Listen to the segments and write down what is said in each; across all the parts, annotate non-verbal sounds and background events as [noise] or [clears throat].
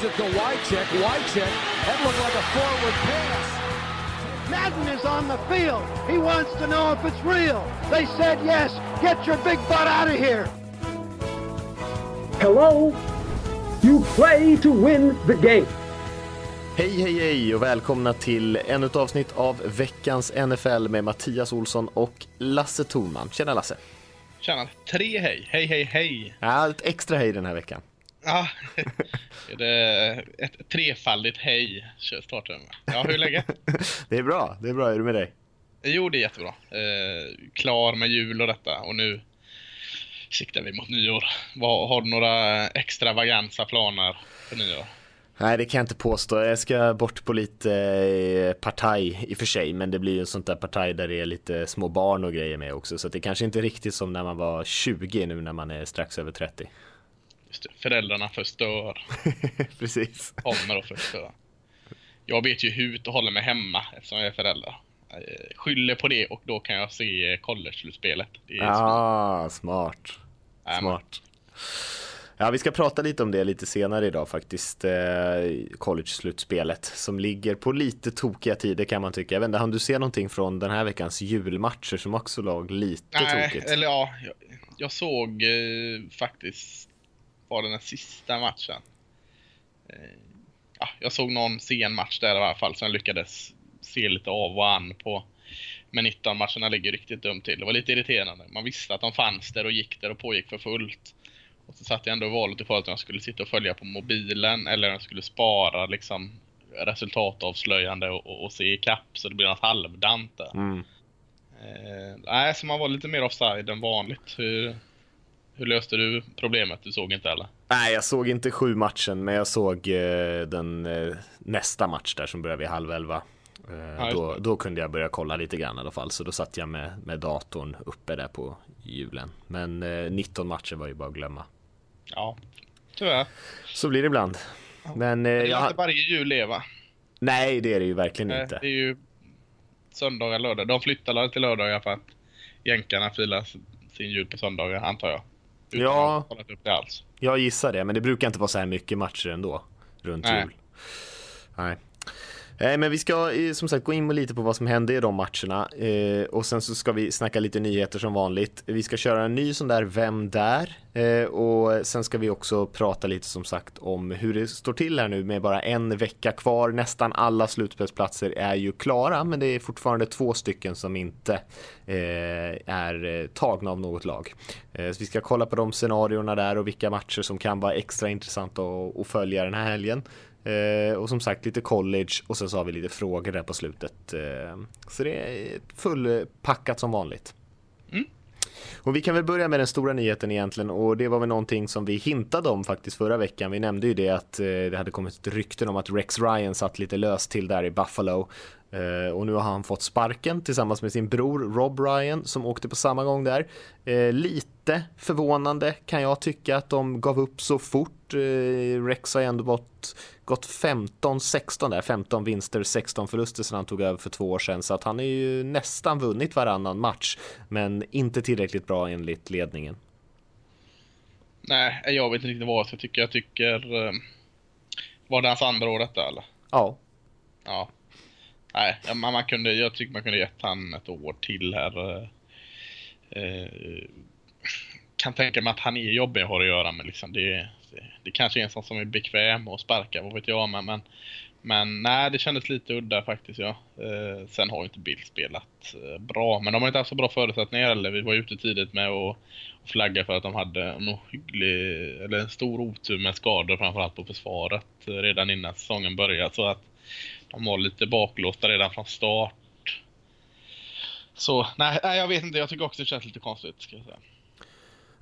Gives it to Wycheck. Wycheck. That looked like a forward pass. Madden is on the field. He wants to know if it's real. They said yes. Get your big butt out of here. Hello? You play to win the game. Hej, hej, hej och välkomna till ännu ett avsnitt av veckans NFL med Mattias Olsson och Lasse Thorman. Tjena Lasse! Tjena! Tre hej! Hej, hej, hej! Ja, ett extra hej den här veckan. Ja, det är ett trefaldigt hej startar med. Ja, hur är läget? [laughs] det är bra, det är bra. Hur är det med dig? Jo, det är jättebra. Eh, klar med jul och detta och nu siktar vi mot nyår. Vad, har du några extravaganza planer för nyår? Nej, det kan jag inte påstå. Jag ska bort på lite eh, partaj i och för sig, men det blir ju en sånt där partaj där det är lite små barn och grejer med också, så det kanske inte är riktigt som när man var 20 nu när man är strax över 30. Just det, föräldrarna förstör. [laughs] Precis. Kommer och förstör. Jag vet ju hut och håller mig hemma eftersom jag är förälder. Jag skyller på det och då kan jag se college-slutspelet. Ah, smart. Smart. Ja, vi ska prata lite om det lite senare idag faktiskt. Eh, College-slutspelet som ligger på lite tokiga tider kan man tycka. Jag vet inte, hann du se någonting från den här veckans julmatcher som också låg lite Nej, tokigt? eller ja, jag, jag såg eh, faktiskt, var det den sista matchen? Eh, ja, jag såg någon sen match där i alla fall som jag lyckades se lite av och an på. Men 19-matcherna ligger riktigt dumt till. Det var lite irriterande. Man visste att de fanns där och gick där och pågick för fullt. Och så satt jag ändå i valet i att jag skulle sitta och följa på mobilen eller om jag skulle spara liksom resultatavslöjande och, och, och se ikapp så det blir något halvdant där. Mm. Eh, nej, så man var lite mer offside än vanligt. Hur, hur löste du problemet? Du såg inte eller? Nej, jag såg inte sju matchen, men jag såg eh, den eh, nästa match där som börjar vid halv elva. Eh, Ja, då, då kunde jag börja kolla lite grann i alla fall, så då satt jag med, med datorn uppe där på julen. Men eh, 19 matcher var ju bara att glömma. Ja, tyvärr. Så blir det ibland. Men eh, Det är jag, inte varje jul leva. nej, det är det ju verkligen Nej, inte. Det är ju söndagar, lördag. De flyttar till lördagar för att jänkarna filar sin jul på söndagar, antar jag. Utan Ja. kollat upp det alls. Jag gissar det, men det brukar inte vara så här mycket matcher ändå runt Nej. jul. Nej. Nej, men vi ska eh, som sagt gå in lite på vad som hände i de matcherna eh, och sen så ska vi snacka lite nyheter som vanligt. Vi ska köra en ny sån där Vem där? Eh, och sen ska vi också prata lite som sagt om hur det står till här nu med bara en vecka kvar. Nästan alla slutspelsplatser är ju klara, men det är fortfarande två stycken som inte eh, är eh, tagna av något lag. Så vi ska kolla på de scenarierna där och vilka matcher som kan vara extra intressanta att följa den här helgen. Eh, och som sagt lite college och sen så har vi lite frågor där på slutet. Eh, så det är fullpackat som vanligt. Och vi kan väl börja med den stora nyheten egentligen och det var väl någonting som vi hintade om faktiskt förra veckan. Vi nämnde ju det att eh, det hade kommit rykten om att Rex Ryan satt lite löst till där i Buffalo. Eh, och nu har han fått sparken tillsammans med sin bror Rob Ryan som åkte på samma gång där. Eh, lite förvånande kan jag tycka att de gav upp så fort. Rex har ändå gått, gått 15-16 där, 15 vinster, 16 förluster sedan han tog över för två år sedan. Så att han har ju nästan vunnit varannan match, men inte tillräckligt bra enligt ledningen. Nej, jag vet inte riktigt vad jag tycker. Jag tycker... Eh, var det hans andra år detta eller? Ja, Ja. Nej, man, man kunde, jag tycker man kunde gett han ett år till här. Eh, eh, kan tänka mig att han är jobbig att ha att göra med. Liksom. Det, det, det kanske är en sån som är bekväm att sparka, vad vet jag. Men, men, men nej, det kändes lite udda faktiskt. Ja. Eh, sen har ju inte Bill spelat eh, bra, men de har inte haft så bra förutsättningar heller. Vi var ute tidigt med att flagga för att de hade en hygglig, eller en stor otur med skador framförallt på försvaret eh, redan innan säsongen började. Så att de var lite baklåsta redan från start. Så nej, nej, jag vet inte. Jag tycker också det känns lite konstigt. Ska jag säga.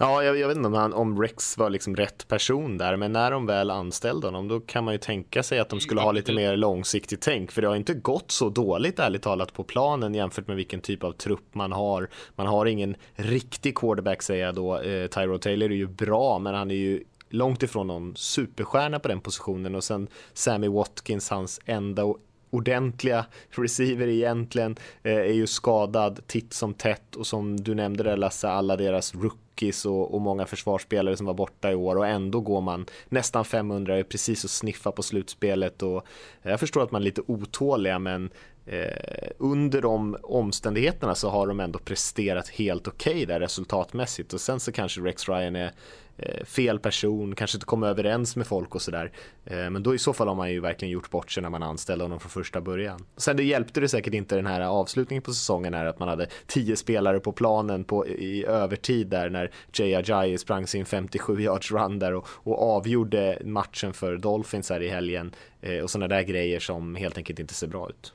Ja, jag, jag vet inte om, han, om Rex var liksom rätt person där, men när de väl anställde honom, då kan man ju tänka sig att de skulle ha lite mer långsiktigt tänk, för det har inte gått så dåligt ärligt talat på planen jämfört med vilken typ av trupp man har. Man har ingen riktig quarterback säger jag då. Eh, Tyrod Taylor är ju bra, men han är ju långt ifrån någon superstjärna på den positionen och sen Sammy Watkins, hans enda och ordentliga receiver egentligen eh, är ju skadad titt som tätt och som du nämnde där Lasse, alla deras rookies och, och, många försvarsspelare som var borta i år och ändå går man nästan 500, precis och sniffa på slutspelet och jag förstår att man är lite otåliga men eh, under de omständigheterna så har de ändå presterat helt okej okay där resultatmässigt och sen så kanske Rex Ryan är Eh, fel person, kanske inte kommer överens med folk och sådär. Eh, men då i så fall har man ju verkligen gjort bort sig när man anställde honom från första början. Sen det hjälpte det säkert inte den här avslutningen på säsongen här att man hade tio spelare på planen på, i övertid där när Jay Ajayi sprang sin 57 yards run där och, och avgjorde matchen för Dolphins här i helgen eh, och sådana där grejer som helt enkelt inte ser bra ut.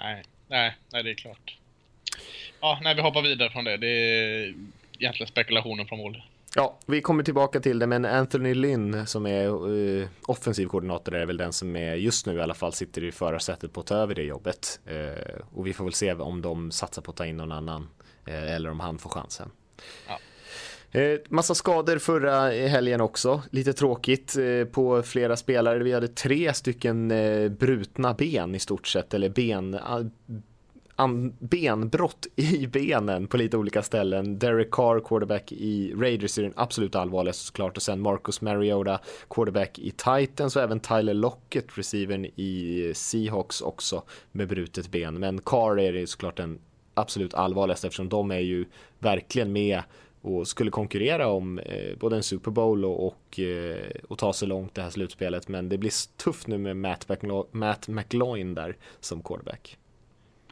Nej, nej, nej det är klart. Ja, nej, vi hoppar vidare från det. Det är egentligen spekulationer från mål. Ja, vi kommer tillbaka till det, men Anthony Lynn som är uh, offensiv koordinator är väl den som är just nu i alla fall sitter i förarsätet på att ta över det jobbet. Uh, och vi får väl se om de satsar på att ta in någon annan uh, eller om han får chansen. Ja. Massa skador förra helgen också, lite tråkigt på flera spelare. Vi hade tre stycken brutna ben i stort sett, eller ben benbrott i [laughs] benen på lite olika ställen. Derek Carr, quarterback i Raiders, är den absolut allvarligaste såklart och sen Marcus Mariota, quarterback i Titans och även Tyler Lockett, receivern i Seahawks också med brutet ben. Men Carr är det såklart den absolut allvarligaste eftersom de är ju verkligen med och skulle konkurrera om eh, både en Super Bowl och, och, eh, och, ta sig långt det här slutspelet. Men det blir tufft nu med Matt, McLo Matt McLoin där som quarterback.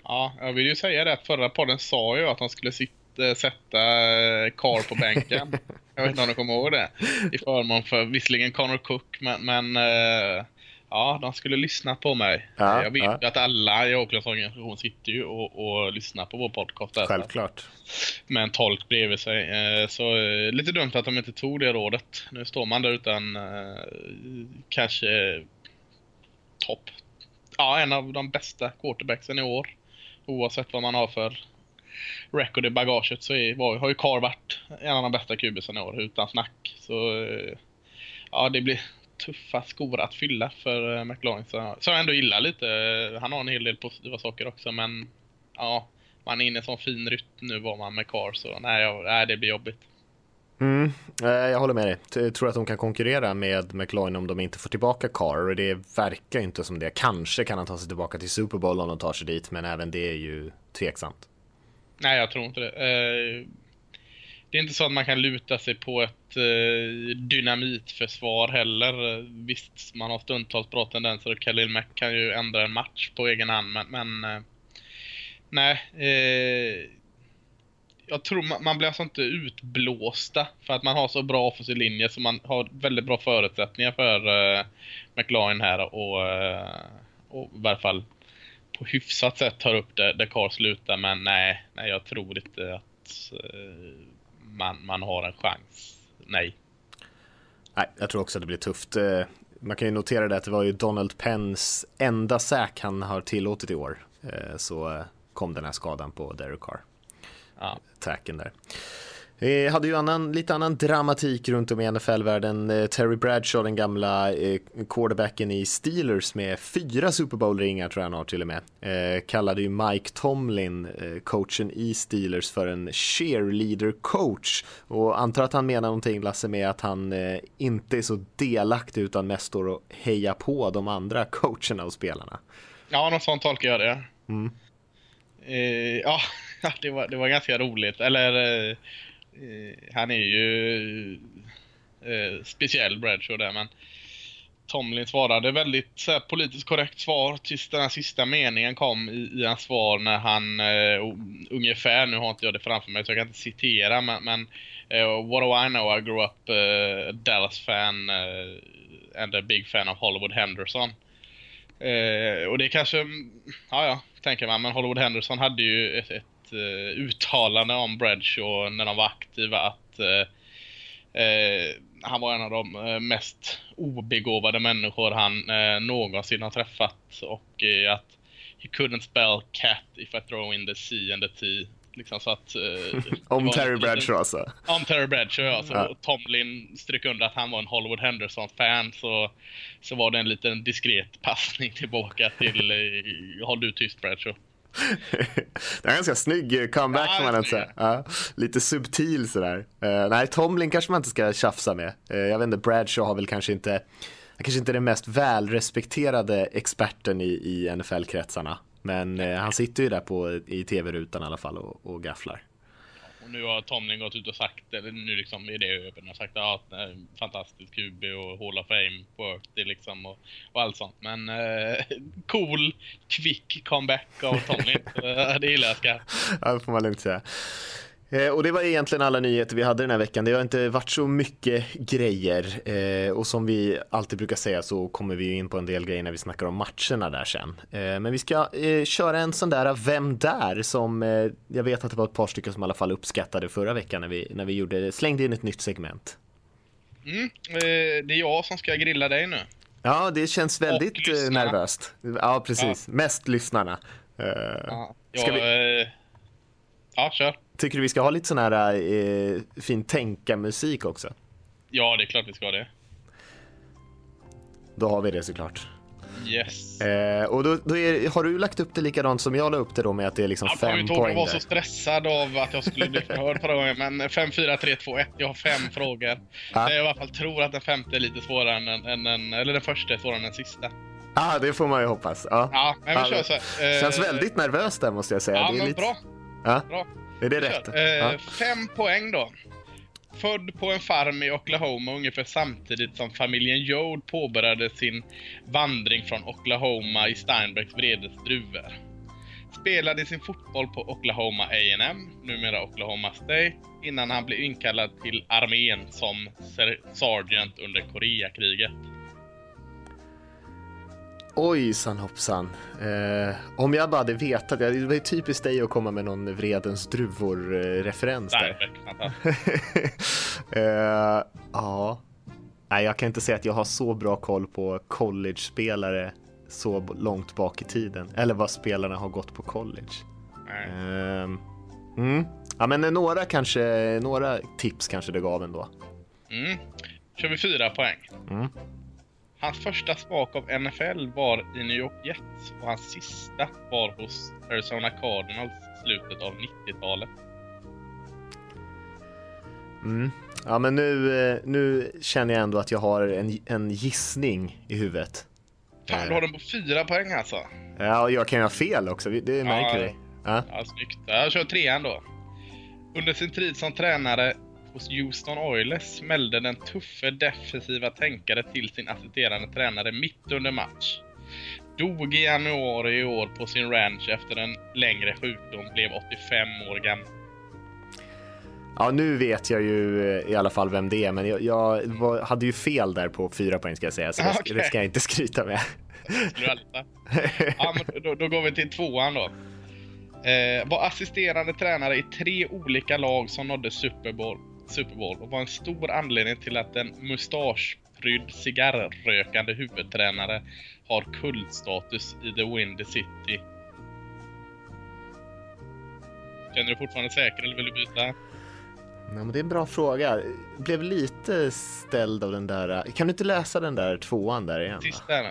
Ja, jag vill ju säga det att förra podden sa ju att han skulle sitta, sätta eh, Carr på bänken. jag vet inte om du kommer ihåg det. I förmån för visserligen Connor Cook, men, men uh, ja, de skulle lyssna på mig. Ja, jag vet ja. att alla i Oaklands organisation sitter ju och, och lyssnar på vår podcast. Där, Självklart. Med en tolk bredvid sig. Uh, så lite dumt att de inte tog det rådet. Nu står man där utan kanske topp ja, en av de bästa quarterbacksen i år oavsett vad man har för record i bagaget så är, var, har ju Carr varit en av de bästa kubisarna i år, utan snack. Så eh, ja, det blir tuffa skor att fylla för eh, McLaurin. Så, så jag ändå gillar lite. Han har en hel del positiva saker också, men ja, man är inne i en sån fin rytm nu var man med Carr, så nej, nej det blir jobbigt. Mm, eh, jag håller med dig. Jag tror att de kan konkurrera med McLaurin om de inte får tillbaka Carr och det verkar inte som det. Kanske kan han ta sig tillbaka till Super Bowl om de tar sig dit, men även det är ju tveksamt. Nej, jag tror inte det. Eh, det är inte så att man kan luta sig på ett eh, dynamitförsvar heller. Visst, man har stundtals bra tendenser och Khalil Mack kan ju ändra en match på egen hand, men, men nej jag tror man, man blir alltså inte utblåsta för att man har så bra offensiv linje så man har väldigt bra förutsättningar för uh, McLaren här och, uh, och i varje fall på hyfsat sätt tar upp det där Carl slutar men nej, nej jag tror inte att uh, man, man har en chans. Nej. Nej, jag tror också att det blir tufft. Man kan ju notera det att det var ju Donald Penns enda säk han har tillåtit i år. Så kom den här skadan på Derek Carr ja. tacken där. Vi hade ju annan, lite annan dramatik runt om i NFL-världen. Eh, Terry Bradshaw, den gamla eh, quarterbacken i Steelers med fyra Super Bowl-ringar tror jag han har till och med. Eh, kallade ju Mike Tomlin, eh, coachen i Steelers, för en cheerleader-coach. Och antar att han menar någonting, Lasse, med att han eh, inte är så delaktig utan mest står och hejar på de andra coacherna och spelarna. Ja, något sånt tolkar jag det. Mm. Eh, ja, [laughs] det var, det var ganska roligt. Eller, eh, eh, han är ju eh, speciell Bradshaw där, men Tomlin svarade väldigt så här, politiskt korrekt svar tills den här sista meningen kom i, i hans svar när han eh, ungefär, nu har inte jag det framför mig så jag kan inte citera men, men uh, What do I know? I grew up uh, a Dallas fan and a big fan of Hollywood Henderson. Eh, och det kanske, mm, ja ja, tänker man, men Hollywood Henderson hade ju ett, ett uh, uttalande om Bradshaw när de var aktiva att uh, uh, han var en av de mest obegåvade människor han någonsin har träffat. Och att he couldn't spell cat if I throw in the C and the T. Liksom, så att, eh, [laughs] Om Terry Bradshaw alltså. Om Terry Bradshaw, ja. Så Ja. Tomlin strök under att han var en Hollywood Henderson-fan. Så, så var det en liten diskret passning tillbaka till eh, Håll du tyst Bradshaw. [laughs] Det är en ganska snygg comeback Ja, får man säga. Ja, lite subtil sådär. Uh, nej, Tomlin kanske man inte ska tjafsa med. Eh, jag vet inte, Bradshaw har väl kanske inte, kanske inte den mest välrespekterade experten i, i NFL-kretsarna. Men eh, han sitter ju där på, i tv-rutan i alla fall och, och gafflar. Och nu har Tomlin gått ut och sagt, eller nu liksom är det han har sagt ja, att, eh, fantastisk QB och Hall of Fame på det liksom och, och allt sånt. Men eh, cool, quick comeback av Tomlin. [laughs] Det gillar jag. Ska. Ja, det får man lugnt säga. Eh, Och det var egentligen alla nyheter vi hade den här veckan. Det har inte varit så mycket grejer eh, och som vi alltid brukar säga så kommer vi in på en del grejer när vi snackar om matcherna där sen. Eh, Men vi ska köra en sån där Vem där? som jag vet att det var ett par stycken som i alla fall uppskattade förra veckan när vi, när vi gjorde, slängde in ett nytt segment. Mm, det är jag som ska grilla dig nu. Ja, det känns väldigt nervöst. Ja, precis. Mest lyssnarna. Ja, jag, eh, ja kör. Tycker du vi ska ha lite sån här eh, fin tänka-musik också? Ja, det är klart vi ska det. Då har vi det såklart. Yes. Eh, och då, då är, har du lagt upp det likadant som jag la upp det då med att det är liksom Jag kommer fem inte ihåg, jag poäng var så stressad av att jag skulle bli förhörd förra gången. Men 5, 4, 3, 2, 1. Jag har fem frågor. Ja. Jag i alla fall tror att den femte är lite svårare än, än, den- eller den första är svårare än den sista. ah, det får man ju hoppas. Ja. Ja, men vi Ja, kör så här. Eh, Känns väldigt nervös där måste jag säga. Ja, det är men lite... bra. Ja, bra. Är det rätt? Eh, Ja. Fem poäng då. Född på en farm i Oklahoma ungefär samtidigt som familjen Jode påbörjade sin vandring från Oklahoma i Steinbecks vredesdruvor. Spelade sin fotboll på Oklahoma A&M, numera Oklahoma State, innan han blev inkallad till armén som ser- sergeant under Koreakriget. Ojsan hoppsan. Eh, om jag bara hade vetat, det var ju typiskt dig att komma med någon Vredens druvor-referens där. Steinbeck, fantastiskt. [laughs] eh, ja. Nej, jag kan inte säga att jag har så bra koll på college-spelare så långt bak i tiden. Eller vad spelarna har gått på college. Ehm, mm. Ja, men några kanske, några tips kanske det gav ändå. Mm. kör vi fyra poäng. Mm. Hans första smak av NFL var i New York Jets och hans sista var hos Arizona Cardinals i slutet av 90-talet. Mm. Ja, men nu, eh, nu känner jag ändå att jag har en, en gissning i huvudet. Fan, du har den på fyra poäng alltså. Ja, och jag kan ju ha fel också, det märker Ja. vi. Ja. Ja, snyggt. Jag kör trean då. Under sin tid som tränare hos Houston Oilers smällde den tuffe defensiva tänkare till sin assisterande tränare mitt under match. Dog i januari i år på sin ranch efter en längre sjukdom, blev 85 år gammal. ja, nu vet jag ju eh, i alla fall vem det är, men jag, jag var, hade ju fel där på fyra poäng ska jag säga, så det, Okej. det ska jag inte skryta med. Ja, men då, då går vi till tvåan då. Eh, var assisterande tränare i tre olika lag som nådde Super Bowl, Super Bowl och var en stor anledning till att en mustaschprydd cigarrrökande huvudtränare har kultstatus i The Windy City. Känner du fortfarande säker eller vill du byta? Ja, men det är en bra fråga. Blev lite ställd av den där. Kan du inte läsa den där tvåan där igen? Sista.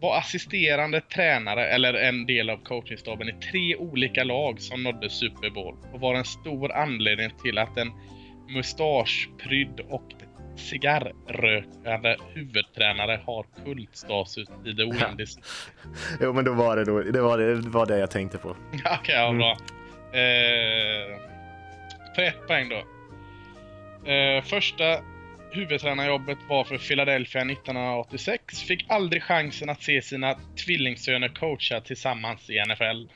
Var assisterande tränare eller en del av coachingstaben i tre olika lag som nådde Super Bowl och var en stor anledning till att en mustaschprydd och cigarrrökande huvudtränare har kultstatus i The Windy City. [laughs] Jo, men då var det, då, det, var det, det var det jag tänkte på. [laughs] Okej, ja, bra. Eh, för ett poäng då. Eh, första huvudtränarjobbet var för Philadelphia 1986. Fick aldrig chansen att se sina tvillingsöner coacha tillsammans i NFL.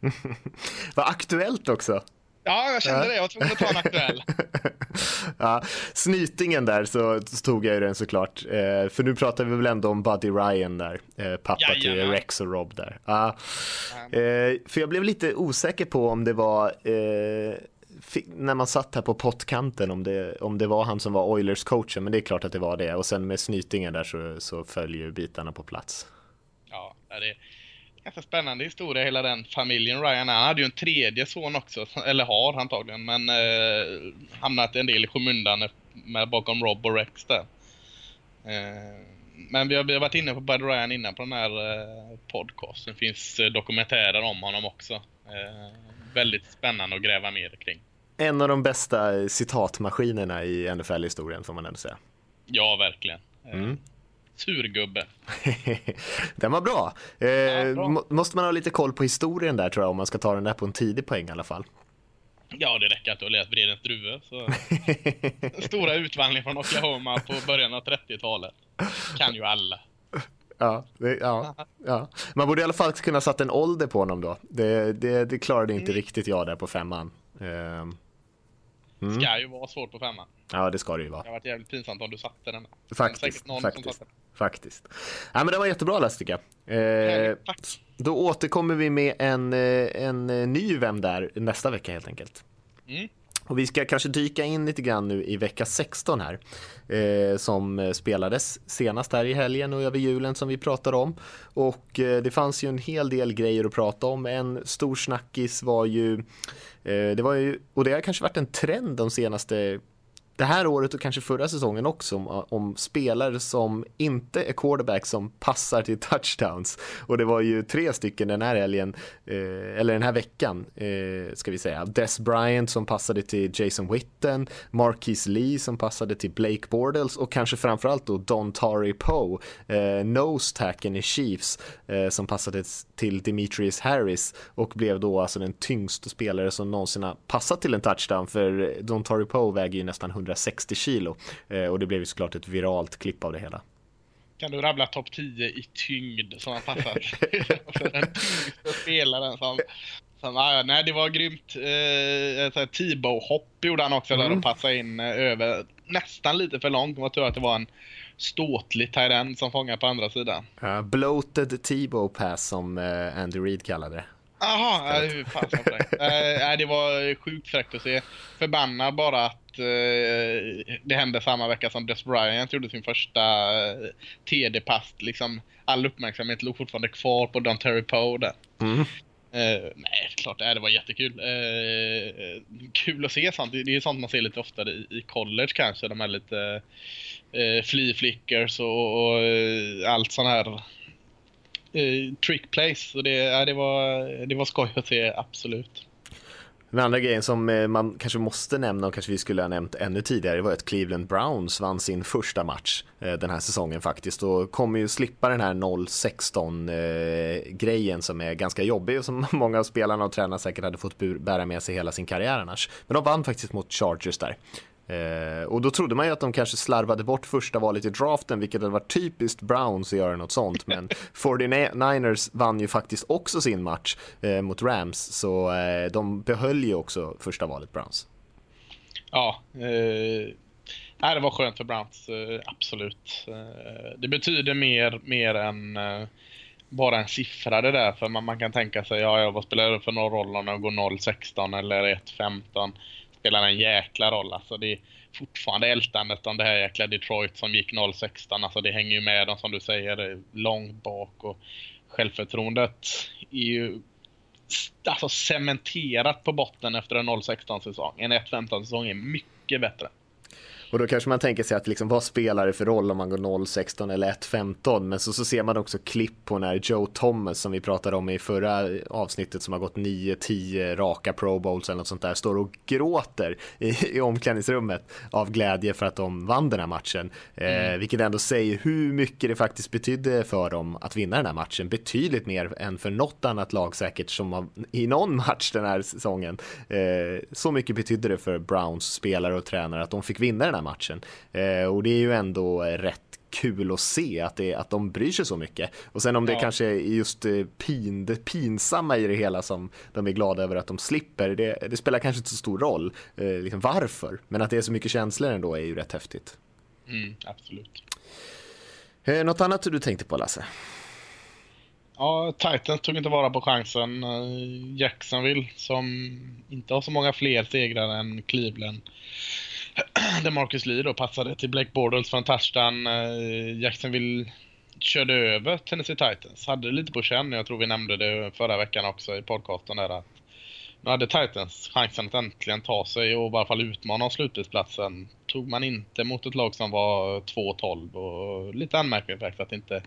[laughs] Vad aktuellt också. Ja, jag kände Ja. det. Jag var tvungen att ta en aktuell. [laughs] ja, snytingen där så, tog jag ju den såklart. Eh, för nu pratar vi väl ändå om Buddy Ryan där. Eh, pappa till Jajamän. Rex och Rob där. Ja. Eh, för jag blev lite osäker på om det var eh, när man satt här på pottkanten om det, om det var han som var Oilers coachen. Men det är klart att det var det. Och sen med snytingen där så, så följer ju bitarna på plats. Ja, det ganska spännande historia, hela den familjen Ryan. Han hade ju en tredje son också, eller har antagligen, men eh, hamnat en del i skymundan med bakom Rob och Rex där. Eh, men vi har, vi har varit inne på Bud Ryan innan på den här eh, podcasten. Det finns eh, dokumentärer om honom också. Eh, väldigt spännande att gräva mer kring. En av de bästa citatmaskinerna i NFL-historien får man ändå säga. Ja, verkligen. Eh, Mm. Surgubbe. [laughs] den var bra. Eh, Ja, bra. må- Måste man ha lite koll på historien där tror jag om man ska ta den där på en tidig poäng i alla fall. Ja, det räcker att du har läst Vredens druvor. Så. Stora utvandringen från Oklahoma på början av 30-talet. Kan ju alla. Ja, det, ja, ja. Man borde i alla fall kunna satt en ålder på honom då. Det, det, det klarade inte riktigt jag där på femman. Ehm, Mm. Ska ju vara svårt på femman. ja, det ska det ju Det vara. har varit jävligt pinsamt om du satte den. Faktiskt, faktiskt. Faktiskt. Ja, men det var jättebra läst tycker jag. Eh, Tack. då återkommer vi med en, eh, en eh, ny Vem där nästa vecka helt enkelt. Mm. Och vi ska kanske dyka in lite grann nu i vecka 16 här. Eh, som eh, spelades senast här i helgen och över julen som vi pratade om. Och eh, det fanns ju en hel del grejer att prata om. En stor snackis var ju, eh, det var ju, och det har kanske varit en trend de senaste det här året och kanske förra säsongen också om, om spelare som inte är quarterback som passar till touchdowns. Och det var ju tre stycken den här helgen, eh, eller den här veckan eh, ska vi säga. Des Bryant som passade till Jason Witten, Marquise Lee som passade till Blake Bortles och kanske framförallt då Don Tari Poe, eh, nose tacken i Chiefs eh, som passade till Demetrius Harris och blev då alltså den tyngsta spelare som någonsin har passat till en touchdown för Don Tari Poe väger ju nästan 160 kilo eh, och det blev ju såklart ett viralt klipp av det hela. Kan du rabbla topp 10 i tyngd som han passar [laughs] för den spelaren som... som ah, nej, det var grymt. Eh, T-bow-hopp gjorde han också där Mm. och passade in eh, över nästan lite för långt. Det var tur att det var en ståtlig tight end som fångade på andra sidan. Uh, bloated T-bow pass som eh, Andy Reid kallade det. Jaha, hur fasen för det. Det var sjukt fräckt att se. Förbannad bara att eh, det hände samma vecka som Des Bryant gjorde sin första eh, TD-pass. Liksom, all uppmärksamhet låg fortfarande kvar på Don Terry Poe där. Mm. Eh, nej, klart äh, det var jättekul. Eh, kul att se sånt. Det, det är sånt man ser lite oftare i, i college kanske. De här lite eh, flickers och, och allt sån här eh, trick plays. Så det, ja, det, var, det var skoj att se, absolut. Den andra grejen som eh, man kanske måste nämna och kanske vi skulle ha nämnt ännu tidigare var att Cleveland Browns vann sin första match eh, den här säsongen faktiskt och kommer ju slippa den här 0-16 eh, grejen som är ganska jobbig och som [laughs] många av spelarna och tränarna säkert hade fått bära med sig hela sin karriär annars. Men de vann faktiskt mot Chargers där. Eh, och då trodde man ju att de kanske slarvade bort första valet i draften, vilket hade varit typiskt Browns att göra något sånt. Men [laughs] 49ers vann ju faktiskt också sin match eh, mot Rams, så eh, de behöll ju också första valet Browns. Ja, eh, nej, det var skönt för Browns, eh, absolut. Eh, det betyder mer, mer än eh, bara en siffra det där. För man, man kan tänka sig, ja, ja vad spelar det för någon roll om de går 0-16 eller 1-15? Spelar en jäkla roll. Alltså det är fortfarande ältandet om det här jäkla Detroit som gick 0-16. Alltså det hänger ju med dem som du säger långt bak och självförtroendet är ju alltså cementerat på botten efter en 0-16 säsong. En 1-15 säsong är mycket bättre. Och då kanske man tänker sig att liksom, vad spelar det för roll om man går 0-16 eller 1-15? Men så, så ser man också klipp på när Joe Thomas som vi pratade om i förra avsnittet som har gått 9-10 raka Pro Bowls eller något sånt där står och gråter i, i omklädningsrummet av glädje för att de vann den här matchen. Eh, vilket ändå säger hur mycket det faktiskt betydde för dem att vinna den här matchen. Betydligt mer än för något annat lag säkert som har, i någon match den här säsongen. Eh, så mycket betydde det för Browns spelare och tränare att de fick vinna den här matchen. Eh, och det är ju ändå rätt kul att se att, det, att de bryr sig så mycket. Och sen om det Ja. kanske är just eh, pin, det pinsamma i det hela som de är glada över att de slipper, det, det spelar kanske inte så stor roll eh, liksom varför. Men att det är så mycket känslor ändå är ju rätt häftigt. Mm, absolut. Eh, något annat du tänkte på Lasse? Ja, Titans tog inte vara på chansen. Eh, Jacksonville, som inte har så många fler segrar än Cleveland. [clears throat] Där Marcus Lee då passade till Blake Bortles från en touchdown. Eh, Jacksonville körde över Tennessee Titans. Hade det lite på känn, jag tror vi nämnde det förra veckan också i podcasten där att nu hade Titans chansen att äntligen ta sig och i alla fall utmana om slutspelsplatsen. Tog man inte mot ett lag som var 2-12 och lite anmärkningsvärt att inte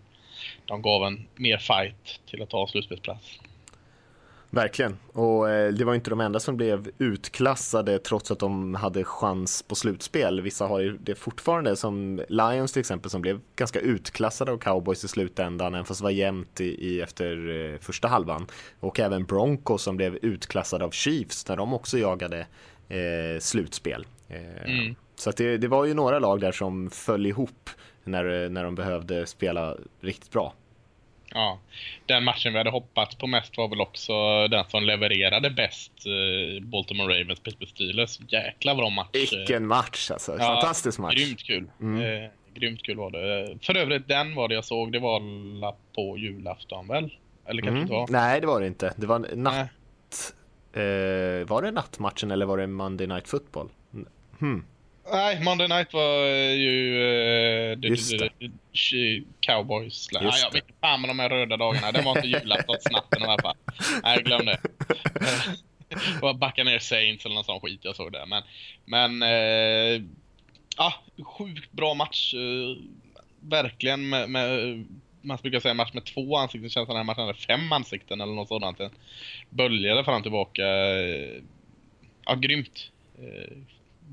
de gav en mer fight till att ta slutspelsplats. Verkligen, och eh, det var inte de enda som blev utklassade trots att de hade chans på slutspel. Vissa har ju det fortfarande, som Lions till exempel som blev ganska utklassade av cowboys i slutändan, även fast det var jämnt i, i efter eh, första halvan. Och även Broncos som blev utklassade av Chiefs när de också jagade eh, slutspel. Eh, mm. Så det, det var ju några lag där som föll ihop när, när de behövde spela riktigt bra. Ja, den matchen vi hade hoppats på mest var väl också den som levererade bäst eh, Baltimore Ravens Pittsburgh Steelers. Jäkla bra match. Vilken match alltså. Ja, Fantastisk match. Grymt kul. Mm. Eh, grymt kul var det. För övrigt, den var det jag såg, det var på julafton väl? Eller kanske mm. inte var? Nej, det var det inte. Det var natt... Eh, var det nattmatchen eller var det Monday Night Football? Hmm. Nej, Monday Night var ju uh, Just det. Cowboys. Nej, jag vet inte fan med de här röda dagarna. Det var inte julaftonsnatten i alla fall. Nej, glöm det. det [laughs] var Buccaneer Saints eller någon sån skit jag såg där. Men, men uh, ja, sjukt bra match. Uh, verkligen med, med man brukar säga match med två ansikten, känns som den här matchen hade fem ansikten eller något sådant. böljade fram och tillbaka. Ja, grymt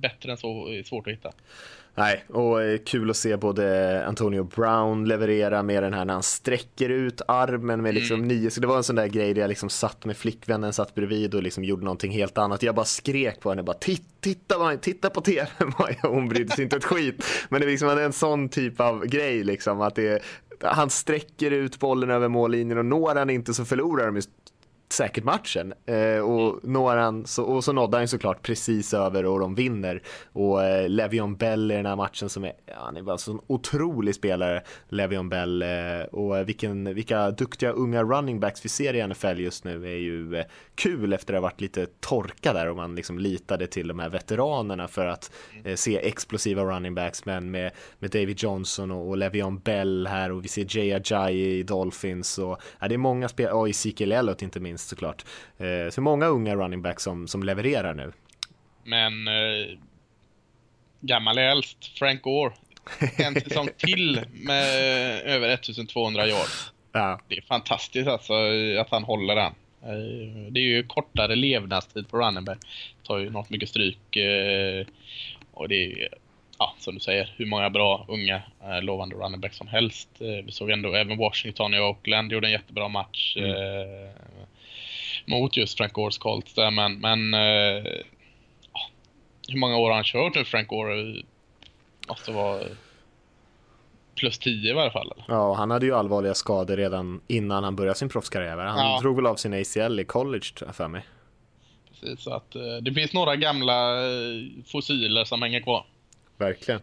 bättre än så är svårt att hitta. Nej, och eh, kul att se både Antonio Brown leverera med den här när han sträcker ut armen med liksom mm. nio, så det var en sån där grej där jag liksom satt med flickvännen, satt bredvid och liksom gjorde någonting helt annat. Jag bara skrek på henne, bara titta, titta, titta på tv, [laughs] hon brydde sig inte ett skit. Men det är liksom en sån typ av grej liksom, att det han sträcker ut bollen över mållinjen och når han inte så förlorar de säkert matchen. Eh, och, når han, så, och så nådde han såklart precis över och de vinner. Och eh, Levion Bell i den här matchen som är, ja, han är bara en sån otrolig spelare, Levion Bell. Eh, och vilken, vilka duktiga unga running backs vi ser i NFL just nu är ju eh, kul efter att ha varit lite torka där och man liksom litade till de här veteranerna för att eh, se explosiva running backs. Men med, med David Johnson och, och Levion Bell här och vi ser Jay Ajayi i Dolphins och ja, det är många spelare, och Ezekiel Elliott inte minst minst såklart. Eh, så många unga running backs som, som levererar nu. Men eh, gammal är äldst, Frank Gore. En säsong till med över 1200 yards. Ja. Det är fantastiskt alltså att han håller den. Eh, det är ju kortare levnadstid på running back. Tar ju något mycket stryk. Eh, och det är ja, som du säger, hur många bra unga eh, lovande running backs som helst. vi såg ändå även Washington i Oakland gjorde en jättebra match. Mm mot just Frank Gores Colts där, men, men uh, hur många år har han kört nu Frank Gore? Måste vara plus 10 i varje fall. Eller? Ja, han hade ju allvarliga skador redan innan han började sin proffskarriär. Han ja. drog väl av sin ACL i college för mig. Precis, så att uh, det finns några gamla uh, fossiler som hänger kvar. Verkligen.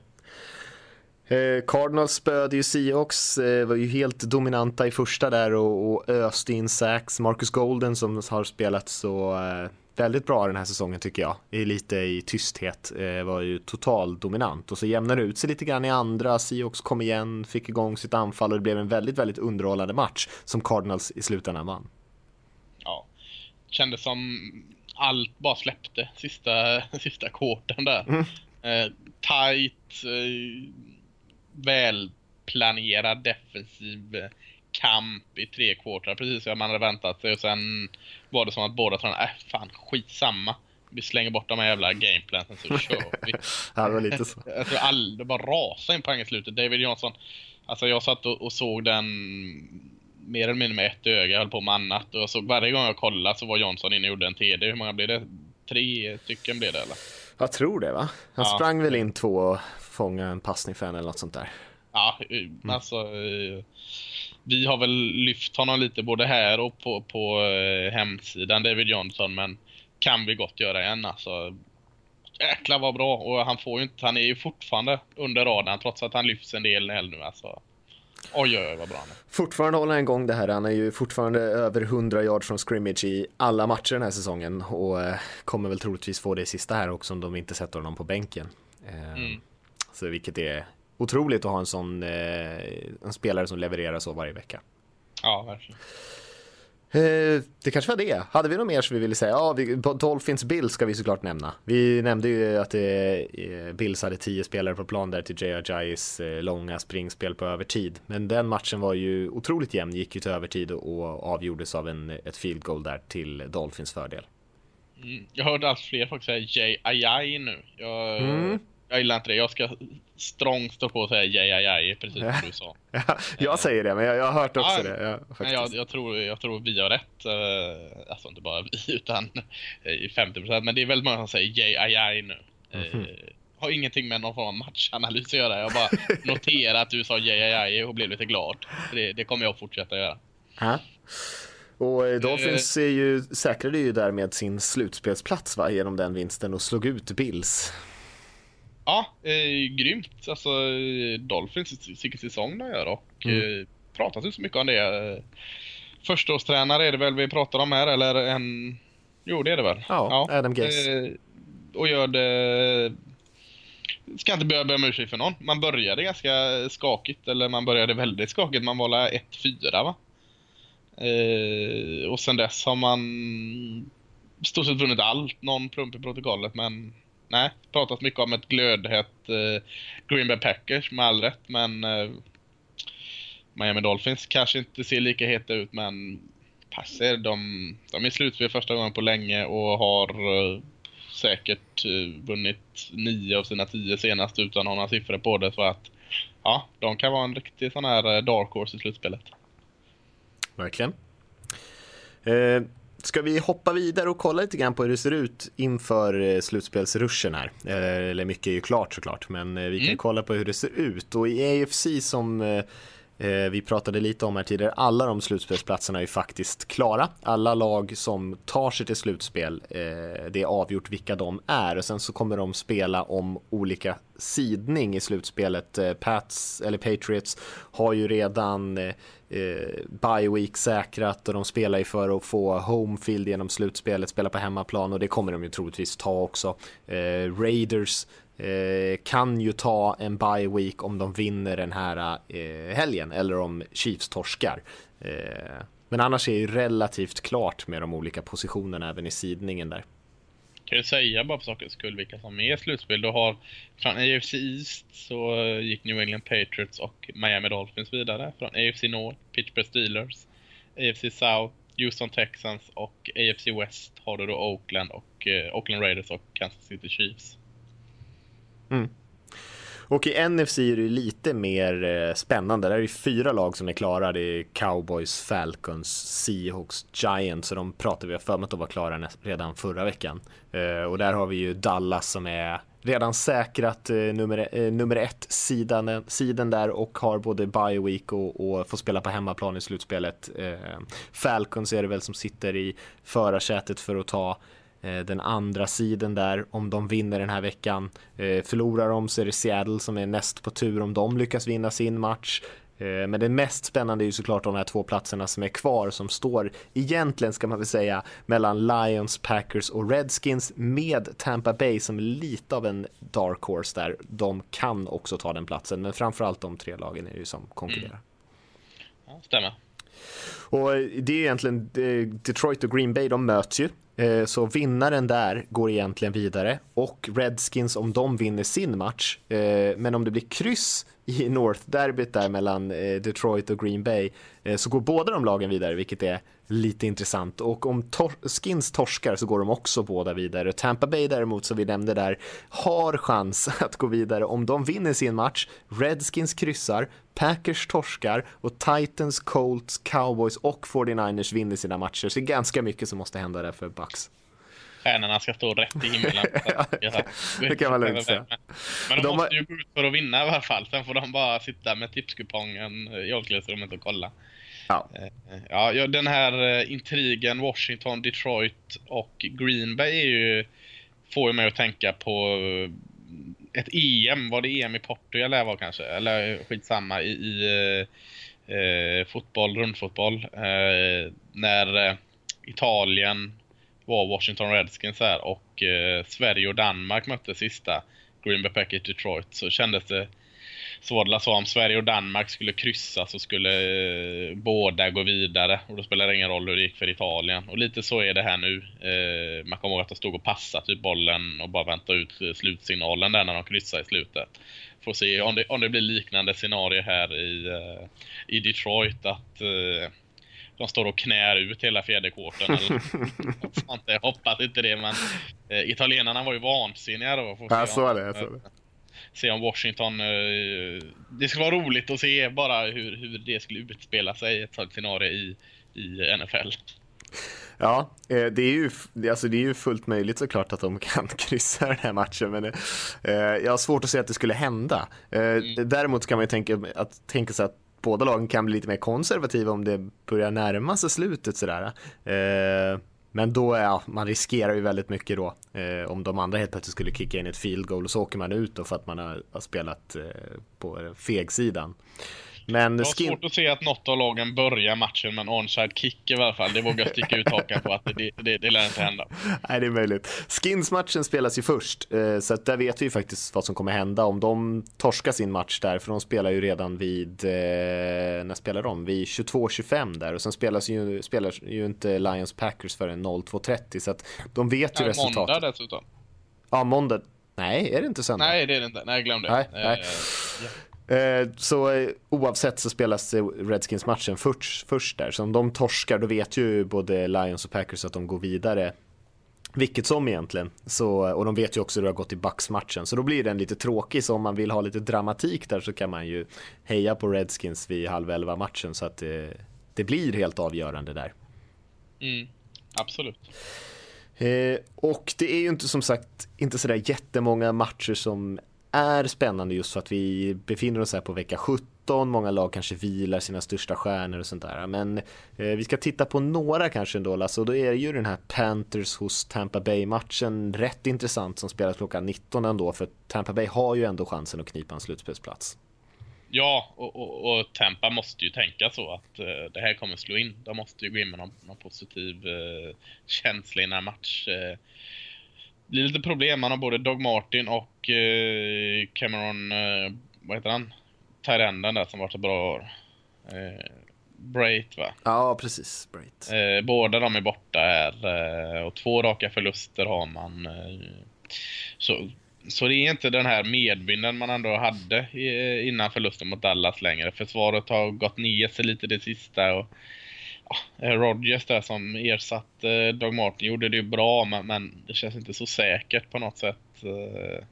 Eh, Cardinals spöade ju Seahawks, eh, var ju helt dominanta i första där och, och öste in sacks. Marcus Golden som har spelat så eh, väldigt bra den här säsongen tycker jag, är lite i tysthet, eh, var ju total dominant och så jämnade det ut sig lite grann i andra. Seahawks kom igen, fick igång sitt anfall och det blev en väldigt, väldigt underhållande match som Cardinals i slutändan vann. Ja, kändes som allt bara släppte sista, [laughs] sista kvarten där. Mm. Eh, tight, eh, välplanerad defensiv kamp i tre quarter precis som man hade väntat sig och sen var det som att båda tränarna, äh fan skitsamma. Vi slänger bort de här jävla gameplansen så kör [laughs] vi. ja, det var lite så. [laughs] Tror all, det bara rasade in på i slutet. David Johnson, alltså jag satt och, och, såg den mer eller mindre med ett öga, jag höll på med annat. Och jag såg varje gång jag kollade så var Johnson inne och gjorde en TD. Hur många blev det? Tre stycken blev det eller? Jag tror det va? Han ja. sprang väl in två och fångade en passning för henne eller något sånt där. Ja, mm. alltså eh, vi har väl lyft honom lite både här och på, på eh, hemsidan, David Johnson, men kan vi gott göra igen alltså. Jäklar vad bra och han får ju inte, han är ju fortfarande under radarn trots att han lyfts en del nu alltså. Oj, oj, oj vad bra han är. Fortfarande håller han igång det här. Han är ju fortfarande över 100 yards från scrimmage i alla matcher den här säsongen och eh, kommer väl troligtvis få det sista här också om de inte sätter honom på bänken. Eh, mm. Så vilket är otroligt att ha en sån eh, en spelare som levererar så varje vecka. Ja, verkligen. Eh, det kanske var det. Hade vi något mer som vi ville säga? Ja, vi, Dolphins Bills ska vi såklart nämna. Vi nämnde ju att eh, Bills hade tio spelare på plan där till Ajais eh, långa springspel på övertid. Men den matchen var ju otroligt jämn, gick ju till övertid och avgjordes av en, ett field goal där till Dolphins fördel. Mm. Jag hörde allt fler folk säga Ajay nu. Jag, mm. Jag gillar inte det. Jag ska strångt stå på och säga Jay Ajay, precis som du sa. [laughs] jag säger det, men jag, jag har hört också ja, det. Ja, men jag, jag, tror, jag tror vi har rätt. Uh, alltså inte bara vi, [laughs] utan i 50%. Men det är väldigt många som säger Jay Ajay nu. Mm -hmm. har ingenting med någon form av matchanalys att göra. Jag bara [laughs] noterar att du sa Jay Ajay och blev lite glad. Det, det kommer jag fortsätta göra. Uh. Och eh, Dolphins är ju, säkrade ju därmed sin slutspelsplats va, genom den vinsten och slog ut Bills. Ja, eh, grymt. Alltså Dolphins, vilken säsong de gör och mm. eh, pratas inte så mycket om det. Förstaårstränare är det väl vi pratar om här eller en... Jo, det är det väl? Ja, ja. Adam Gaze. Eh, och gör det... Ska inte behöva be om ursäkt för någon. Man började ganska skakigt, eller man började väldigt skakigt. Man var 1-4 va? Eh, och sen dess har man stort sett vunnit allt. Någon plump i protokollet, men nej. Pratat mycket om ett glödhett eh, Green Bay Packers med all rätt, men eh, Miami Dolphins kanske inte ser lika heta ut, men passer. De, de är slutspel första gången på länge och har eh, säkert eh, vunnit nio av sina tio senast utan att ha några siffror på det. Så att ja, de kan vara en riktig sån här eh, dark horse i slutspelet. Verkligen. Eh, ska vi hoppa vidare och kolla lite grann på hur det ser ut inför eh, slutspelsruschen här? Eh, eller mycket är ju klart såklart, men eh, vi kan mm. kolla på hur det ser ut. Och i AFC som Eh, vi pratade lite om här tidigare, alla de slutspelsplatserna är ju faktiskt klara. Alla lag som tar sig till slutspel, eh, det är avgjort vilka de är och sen så kommer de spela om olika sidning i slutspelet. Eh, Pats, eller Patriots, har ju redan eh, bye week säkrat och de spelar ju för att få homefield genom slutspelet, spela på hemmaplan och det kommer de ju troligtvis ta också. Eh, Raiders eh, kan ju ta en bye week om de vinner den här eh, helgen eller om Chiefs torskar. Eh, men annars är det ju relativt klart med de olika positionerna även i sidningen där. Kan ju säga bara för sakens skull vilka som är i slutspel? Du har från AFC East så gick New England Patriots och Miami Dolphins vidare. Från AFC North, Pittsburgh Steelers. AFC South, Houston Texans och AFC West har du då Oakland och eh, Oakland Raiders och Kansas City Chiefs. Mm. Och i NFC är det lite mer eh, spännande. Där är det fyra lag som är klara. Det är Cowboys, Falcons, Seahawks, Giants. Så de pratade vi för mig att de var klara redan förra veckan. Eh, och där har vi ju Dallas som är redan säkrat eh, nummer, nummer ett sidan, sidan där och har både bye week och, och får spela på hemmaplan i slutspelet. Falcons är det väl som sitter i förarsätet för att ta den andra sidan där om de vinner den här veckan. Eh, förlorar de så är det Seattle som är näst på tur om de lyckas vinna sin match. Eh, men det mest spännande är ju såklart de här två platserna som är kvar som står egentligen ska man väl säga mellan Lions, Packers och Redskins med Tampa Bay som är lite av en dark horse där. De kan också ta den platsen men framförallt de tre lagen är ju som konkurrerar. Mm. Ja, stämmer. Och det är egentligen Detroit och Green Bay, de möts ju Eh, Eh, så vinnaren där går egentligen vidare och Redskins om de vinner sin match. Eh, men om det blir kryss i North-derbyt där mellan eh, Detroit och Green Bay så går båda de lagen vidare, vilket är lite intressant. Och om tor Skins torskar så går de också båda vidare. Tampa Bay däremot, som vi nämnde där, har chans [laughs] att gå vidare om de vinner sin match. Redskins kryssar, Packers torskar och Titans, Colts, Cowboys och 49ers vinner sina matcher. Så det är ganska mycket som måste hända där för Bucks. Stjärnorna ska stå rätt i himlen. [laughs] det kan man lugnt säga. Men de, de måste ju gå ut för att vinna i alla fall. Sen får de bara sitta med tipskupongen i omklädningsrummet och kolla. Eh, ja. Ja, den här eh, intrigen Washington, Detroit och Green Bay är ju, får ju mig att tänka på eh, ett EM, var det EM i Portugal det var kanske? Eller skitsamma i, i eh, fotboll, rundfotboll. Eh, när Italien var Washington Redskins här och eh, Sverige och Danmark mötte sista Green Bay Packers Detroit så kändes det så om Sverige och Danmark skulle kryssa så skulle eh, båda gå vidare och då spelar det ingen roll hur det gick för Italien. Och lite så är det här nu. Eh, man kommer ihåg att de stod och passade typ bollen och bara väntade ut eh, slutsignalen där när de kryssade i slutet. Får se om det, om det blir liknande scenario här i, eh, i Detroit att de står och knär ut hela eller sånt. [laughs] Jag hoppas inte det men eh, italienarna var ju vansinniga då. Får Ja, så är det. Så är det. Se om Washington... eh, det skulle vara roligt att se bara hur, hur det skulle utspela sig ett sånt scenario i, i NFL. Ja, eh, det är, ju, alltså det är ju fullt möjligt såklart att de kan [laughs] kryssa den här matchen, men eh, jag har svårt att se att det skulle hända. Eh, Däremot kan man ju tänka, att, tänka sig att båda lagen kan bli lite mer konservativa om det börjar närma sig slutet sådär. Men då, är ja, man riskerar ju väldigt mycket då. Eh, om de andra helt plötsligt skulle kicka in ett field goal och så åker man ut då för att man har, har spelat eh, på fegsidan. Men Det var skin... svårt att se att något av lagen börjar matchen med en onside kick i alla fall. Det vågar jag sticka ut hakan på att det, det, det lär inte hända. [laughs] Nej, det är möjligt. Skins-matchen spelas ju först, eh, så att där vet vi ju faktiskt vad som kommer hända om de torskar sin match där, för de spelar ju redan vid, eh, när spelar de? Vid 22-25 där och sen spelas ju, spelar ju inte Lions Packers förrän 02.30 så att de vet ju Ja, resultatet. måndag dessutom. Ja, måndag. Nej, är det inte söndag? Nej, det är det inte. Nej, glöm det. Nej, nej. Eh, Så eh, oavsett så spelas eh, Redskins-matchen först, först där. Så om de torskar då vet ju både Lions och Packers att de går vidare. Vilket som egentligen. Så, och de vet ju också hur det har gått i Bucks-matchen. Så då blir den lite tråkig. Så om man vill ha lite dramatik där så kan man ju heja på Redskins vid halv elva matchen. Så att det, det blir helt avgörande där. Mm, absolut. Eh, och det är ju inte som sagt inte sådär jättemånga matcher som är spännande just för att vi befinner oss här på vecka 17. Många lag kanske vilar sina största stjärnor och sånt där. Men eh, vi ska titta på några kanske ändå Lasse. Och då är ju den här Panthers hos Tampa Bay-matchen rätt intressant som spelas klockan 19 ändå. För Tampa Bay har ju ändå chansen att knipa en slutspelsplats. Ja, och, och, och Tampa måste ju tänka så att eh, det här kommer slå in. De måste ju gå in med någon, någon positiv uh, känsla i den här matchen. Eh, det blir lite problem. Man har både Dog Martin och eh, Cameron, uh, vad heter han? Tyrenden där som varit så bra år. Uh, Brait va? Ja, precis. Eh, båda de är borta här eh, och två raka förluster har man. Eh, så, så det är inte den här medvinden man ändå hade i, innan förlusten mot Dallas längre. Försvaret har gått ner sig lite det sista. Och, eh, Eh, Rodgers där som ersatte eh, Doug Martin gjorde det ju bra men, men det känns inte så säkert på något sätt. Eh,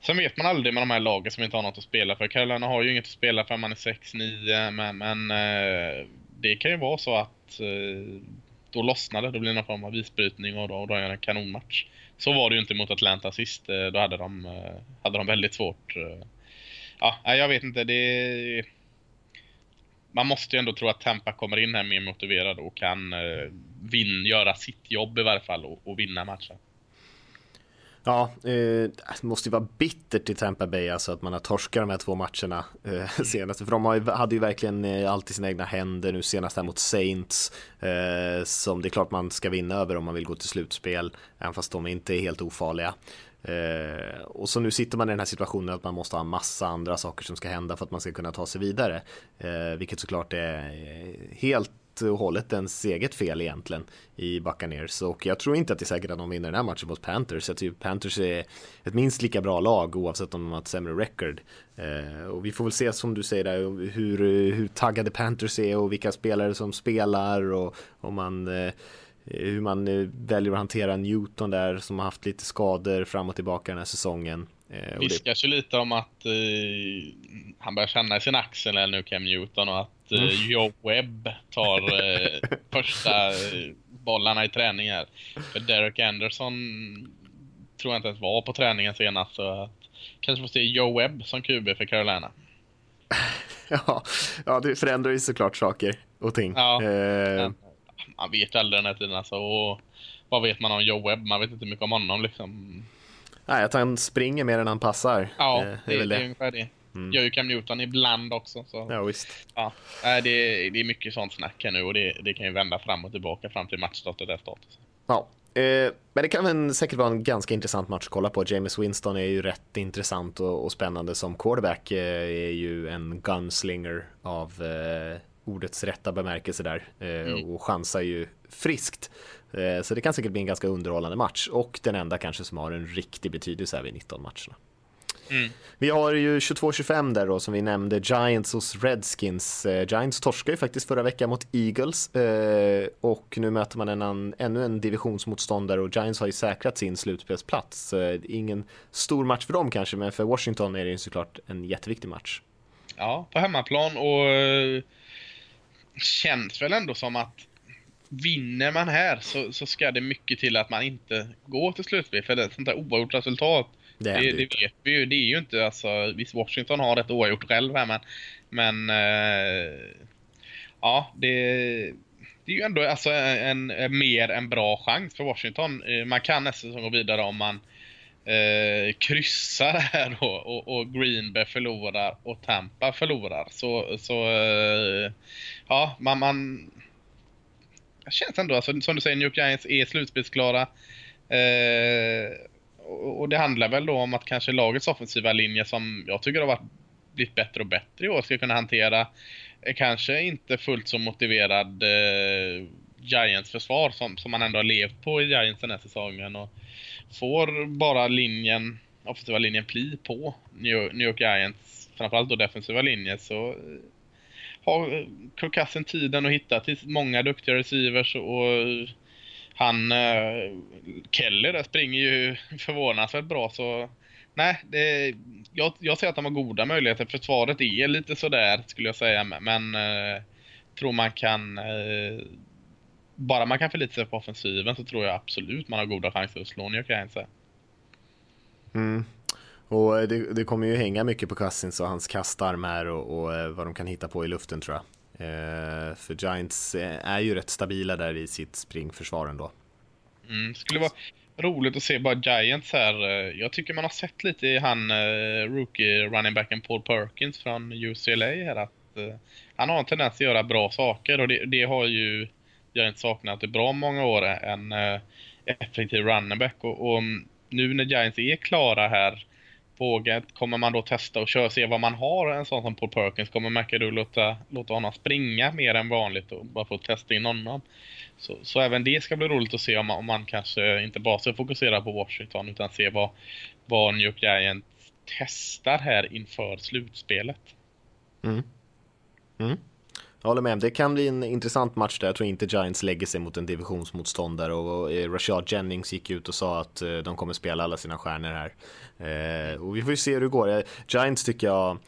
Sen vet man aldrig med de här lagen som inte har något att spela för. Carolina har ju inget att spela för man är 6-9 men, men eh, det kan ju vara så att eh, då lossnar det. Då blir det någon form av isbrytning och då, och då är det en kanonmatch. Så var det ju inte mot Atlanta sist. Eh, Då hade de, eh, hade de väldigt svårt. eh. Ja, jag vet inte. Det man måste ju ändå tro att Tampa kommer in här mer motiverad och kan eh, vin, göra sitt jobb i varje fall och, och vinna matchen. Ja, eh, det måste ju vara bittert i Tampa Bay alltså att man har torskat de här två matcherna eh, senast. För de har hade ju verkligen eh, allt i sina egna händer nu senast här mot Saints. Eh, som det är klart man ska vinna över om man vill gå till slutspel. Även fast de inte är helt ofarliga. Eh, och så nu sitter man i den här situationen att man måste ha en massa andra saker som ska hända för att man ska kunna ta sig vidare. Eh, vilket såklart är helt och hållet ens eget fel egentligen i Buccaneers och jag tror inte att det är säkert att de vinner den här matchen mot Panthers. Jag tycker Panthers är ett minst lika bra lag oavsett om de har ett sämre record. Eh, och vi får väl se som du säger där hur, hur taggade Panthers är och vilka spelare som spelar och om man eh, hur man eh, väljer att hantera Newton där som har haft lite skador fram och tillbaka den här säsongen. Eh, och det, viskas ju lite om att eh, han börjar känna i sin axel eller nu Cam Newton och att eh, Mm. Joe Webb tar eh, [laughs] första eh, bollarna i träning här. För Derek Anderson tror jag inte ens var på träningen senast så att kanske får se Joe Webb som QB för Carolina. [laughs] ja, ja, det förändrar ju såklart saker och ting. Ja. Eh, Men man vet aldrig den här tiden alltså. Och vad vet man om Joe Webb? Man vet inte mycket om honom liksom. nej, att han springer mer än han passar. Ja, eh, det, väl det är ungefär det. Gör ju Cam Newton ibland också. Så. Ja, visst. Ja, det, det är mycket sånt snack här nu och det, det kan ju vända fram och tillbaka fram till matchstart och det status. Ja, Eh, men det kan väl säkert vara en ganska intressant match att kolla på. James Winston är ju rätt intressant och, och spännande som quarterback. Eh, är ju en gunslinger av eh, ordets rätta bemärkelse där eh, mm. och chansar ju friskt. Eh, så det kan säkert bli en ganska underhållande match och den enda kanske som har en riktig betydelse här vid 19 matcherna. Mm. Vi har ju 22-25 där då som vi nämnde, Giants hos Redskins. Eh, Giants torskade ju faktiskt förra veckan mot Eagles och nu möter man en, an, ännu en divisionsmotståndare och Giants har ju säkrat sin slutspelsplats. Ingen stor match för dem kanske, men för Washington är det ju såklart en jätteviktig match. Ja, på hemmaplan och känns väl ändå som att vinner man här så, så ska det mycket till att man inte går till slutspel. För det är ett sånt där oavgjort resultat det, det, det vet vi ju. Det är ju inte alltså, visst Washington har ett oavgjort själv här men, men eh, ja, det, det är ju ändå alltså en, en, mer en bra chans för Washington. Eh, man kan nästan gå vidare om man eh, kryssar här då, och, och Green Bay förlorar och Tampa förlorar. Så, så eh, ja, man, man det känns ändå, alltså, som du säger, New York Giants är slutspelsklara. Eh, och det handlar väl då om att kanske lagets offensiva linje som jag tycker har varit blivit bättre och bättre i år ska kunna hantera kanske inte fullt så motiverad eh, Giants försvar som, som man ändå har levt på i Giants den här säsongen. Och får bara linjen, offensiva linjen pli på New, New York Giants, framförallt då defensiva linje, så eh, har eh, Kirk Cousin tiden att hitta till många duktiga receivers och eh, han Kelly där springer ju [laughs] förvånansvärt bra så nej, det, jag, jag ser att de har goda möjligheter. Försvaret är lite sådär skulle jag säga men eh, tror man kan eh, bara man kan förlita sig på offensiven så tror jag absolut man har goda chanser att slå York Mm. Och det, det, kommer ju hänga mycket på Cousins och hans kastarmar och, och eh, vad de kan hitta på i luften tror jag. Eh, för Giants eh, är ju rätt stabila där i sitt springförsvar ändå. Mm, skulle vara roligt att se bara Giants här. Eh, jag tycker man har sett lite i han rookie running backen Paul Perkins från UCLA här att han har en tendens att göra bra saker och det, det har ju Giants saknat i bra många år. En eh, effektiv running back och, och mm, nu när Giants är klara här vågat. Kommer man då testa och köra, se vad man har en sån som Paul Perkins, kommer McAdoo låta, låta honom springa mer än vanligt och bara få testa in honom. Så, så även det ska bli roligt att se om man, om man kanske inte bara ska fokusera på Washington utan se vad, vad New York Giants testar här inför slutspelet. Mm. Mm. Jag håller med, det kan bli en intressant match där. Jag tror inte Giants lägger sig mot en divisionsmotståndare och eh, Rashad Jennings gick ut och sa att eh, de kommer spela alla sina stjärnor här. Eh, och vi får ju se hur det går. Giants tycker jag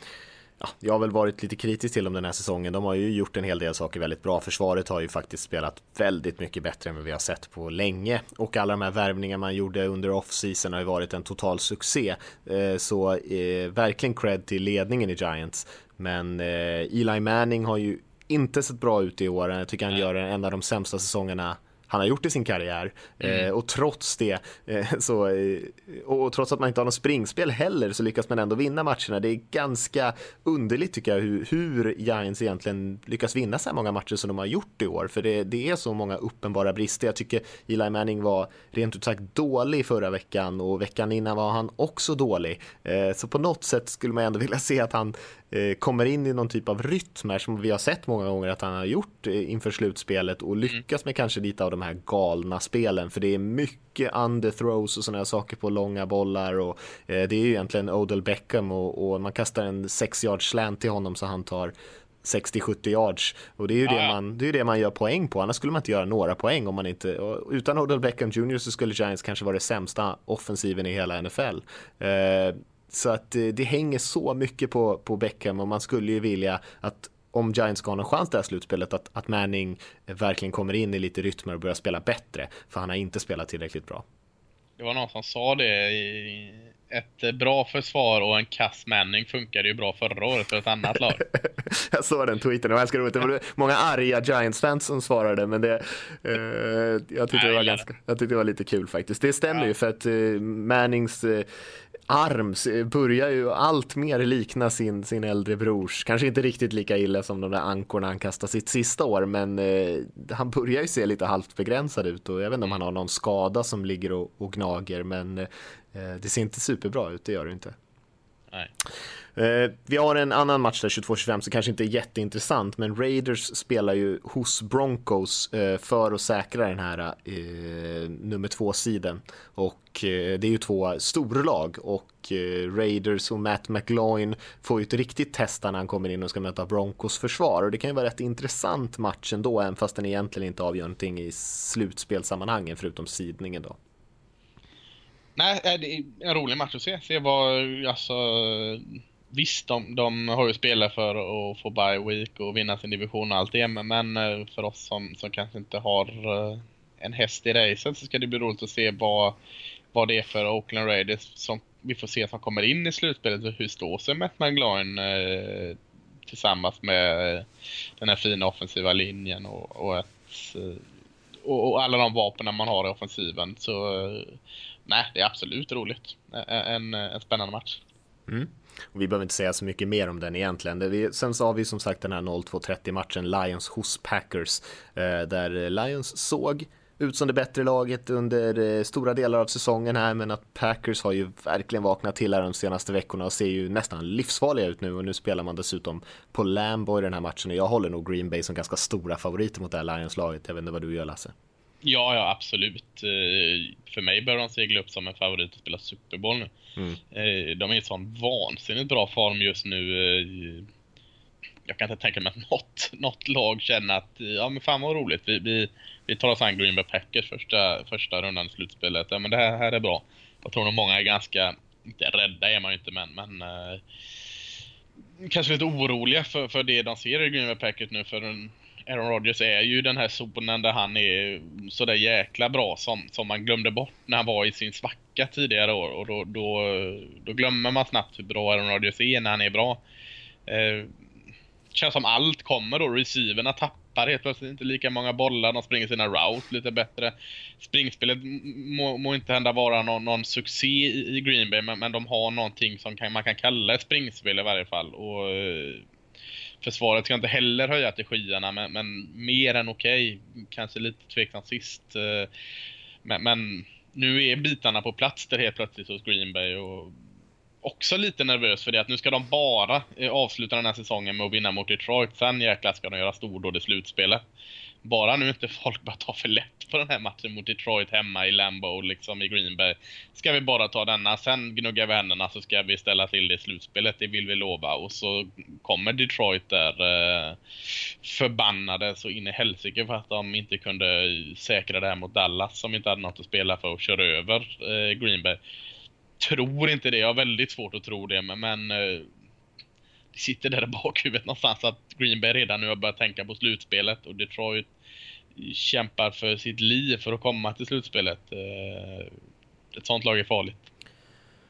Ja, jag har väl varit lite kritisk till dem den här säsongen. De har ju gjort en hel del saker väldigt bra. Försvaret har ju faktiskt spelat väldigt mycket bättre än vad vi har sett på länge. Och alla de här värvningar man gjorde under off-season har ju varit en total succé. Så eh, verkligen cred till ledningen i Giants. Men eh, Eli Manning har ju inte sett bra ut i år. Jag tycker han gör en av de sämsta säsongerna han har gjort i sin karriär. Mm. Eh, och trots det, eh, så, eh, och trots att man inte har något springspel heller, så lyckas man ändå vinna matcherna. Det är ganska underligt tycker jag hur, hur Giants egentligen lyckas vinna så här många matcher som de har gjort i år. För det, det är så många uppenbara brister. Jag tycker Eli Manning var rent ut sagt dålig förra veckan och veckan innan var han också dålig. Eh, så på något sätt skulle man ändå vilja se att han Eh, kommer in i någon typ av rytm här som vi har sett många gånger att han har gjort eh, inför slutspelet och lyckas med kanske lite av de här galna spelen för det är mycket underthrows och sådana här saker på långa bollar och eh, det är ju egentligen Odell Beckham och, och man kastar en 6 yards slant till honom så han tar 60-70 yards och det är ju det, man, det är det man gör poäng på, annars skulle man inte göra några poäng om man inte, utan Odell Beckham Jr så skulle Giants kanske vara det sämsta offensiven i hela NFL. Eh, så att det, eh, det hänger så mycket på, på Beckham och man skulle ju vilja att om Giants ska ha någon chans det här slutspelet att, att Manning verkligen kommer in i lite rytmer och börjar spela bättre. För han har inte spelat tillräckligt bra. Det var någon som sa det ett bra försvar och en kass Manning funkade ju bra förra året för ett annat lag. [laughs] jag såg den tweeten, det var ganska roligt. Det var många arga Giants-fans som svarade, men det, eh, jag, tyckte det var ganska, jag tyckte det var lite kul faktiskt. Det stämmer ja. ju för att eh, Mannings eh, Arms börjar ju allt mer likna sin, sin äldre brors. Kanske inte riktigt lika illa som de där ankorna han kastade sitt sista år, men eh, han börjar ju se lite halvt begränsad ut och jag vet inte om han har någon skada som ligger och, och gnager, men eh, det ser inte superbra ut, det gör det inte. Nej. Eh, vi har en annan match där 22-25 som kanske inte är jätteintressant men Raiders spelar ju hos Broncos eh, för att säkra den här eh, nummer två-sidan. Och eh, det är ju två storlag och Raiders och Matt McLoin får ju ett riktigt testa när han kommer in och ska möta Broncos försvar och det kan ju vara rätt intressant match ändå även fast den egentligen inte avgör någonting i slutspelsammanhangen förutom sidningen då. Nej, eh, det är en rolig match att se. Se vad, alltså Visst, de, de har ju spelat för att få bye week och vinna sin division och allt det, men eh, för oss som, som kanske inte har eh, en häst i racet så ska det bli roligt att se vad, vad det är för Oakland Raiders som vi får se som kommer in i slutspelet och hur står sig Matt McGloin eh, tillsammans med den här fina offensiva linjen och, och, ett, och, och alla de vapnen man har i offensiven. Så nej, det är absolut roligt. En, en spännande match. Mm. Och vi behöver inte säga så mycket mer om den egentligen. Vi, sen så har vi som sagt den här 0-2-30 matchen Lions hos Packers. Eh, där Lions såg ut som det bättre laget under eh, stora delar av säsongen här men att Packers har ju verkligen vaknat till här de senaste veckorna och ser ju nästan livsfarliga ut nu och nu spelar man dessutom på Lambo i den här matchen och jag håller nog Green Bay som ganska stora favoriter mot det här Lions-laget. Jag vet inte vad du gör Lasse? Ja, ja absolut. Eh, för mig bör de segla upp som en favorit att spela Super Bowl nu. Mm. Eh, de är i sån vansinnigt bra form just nu. Eh, jag kan inte tänka mig att något, något lag känner att ja men fan vad roligt. Vi, vi, vi tar oss an Green Bay Packers första, första rundan i slutspelet. Ja men det här, här är bra. Jag tror nog många är ganska, inte rädda är man ju inte men, men kanske lite oroliga för, för det de ser i Green Bay Packers nu. För en, Aaron Rodgers är ju den här zonen där han är sådär jäkla bra som, som man glömde bort när han var i sin svacka tidigare år. Och då, då, då glömmer man snabbt hur bra Aaron Rodgers är när han är bra. Eh, känns som allt kommer då. Receiverna tappar helt plötsligt inte lika många bollar. De springer sina routes lite bättre. Springspelet må, må inte hända vara någon, någon succé i, i Green Bay, men, men de har någonting som kan, man kan kalla ett springspel i varje fall. Och eh, Försvaret ska inte heller höja till skyarna, men, men mer än okej. Okay. Kanske lite tveksamt sist. Eh, men, men, nu är bitarna på plats där helt plötsligt hos Green Bay och också lite nervös för det att nu ska de bara eh, avsluta den här säsongen med att vinna mot Detroit. Sen jäklar ska de göra stordåd i slutspelet bara nu inte folk bara tar för lätt på den här matchen mot Detroit hemma i Lambo. liksom i Green Bay. Ska vi bara ta denna, sen gnuggar vi händerna så ska vi ställa till det i slutspelet, det vill vi lova. Och så kommer Detroit där eh, förbannade så in i helsike för att de inte kunde säkra det här mot Dallas som inte hade något att spela för och köra över eh, Green Bay. Tror inte det, jag har väldigt svårt att tro det, men, men eh, sitter där i bakhuvudet någonstans att Green Bay redan nu har börjat tänka på slutspelet och Detroit kämpar för sitt liv för att komma till slutspelet. Eh, ett sånt lag är farligt.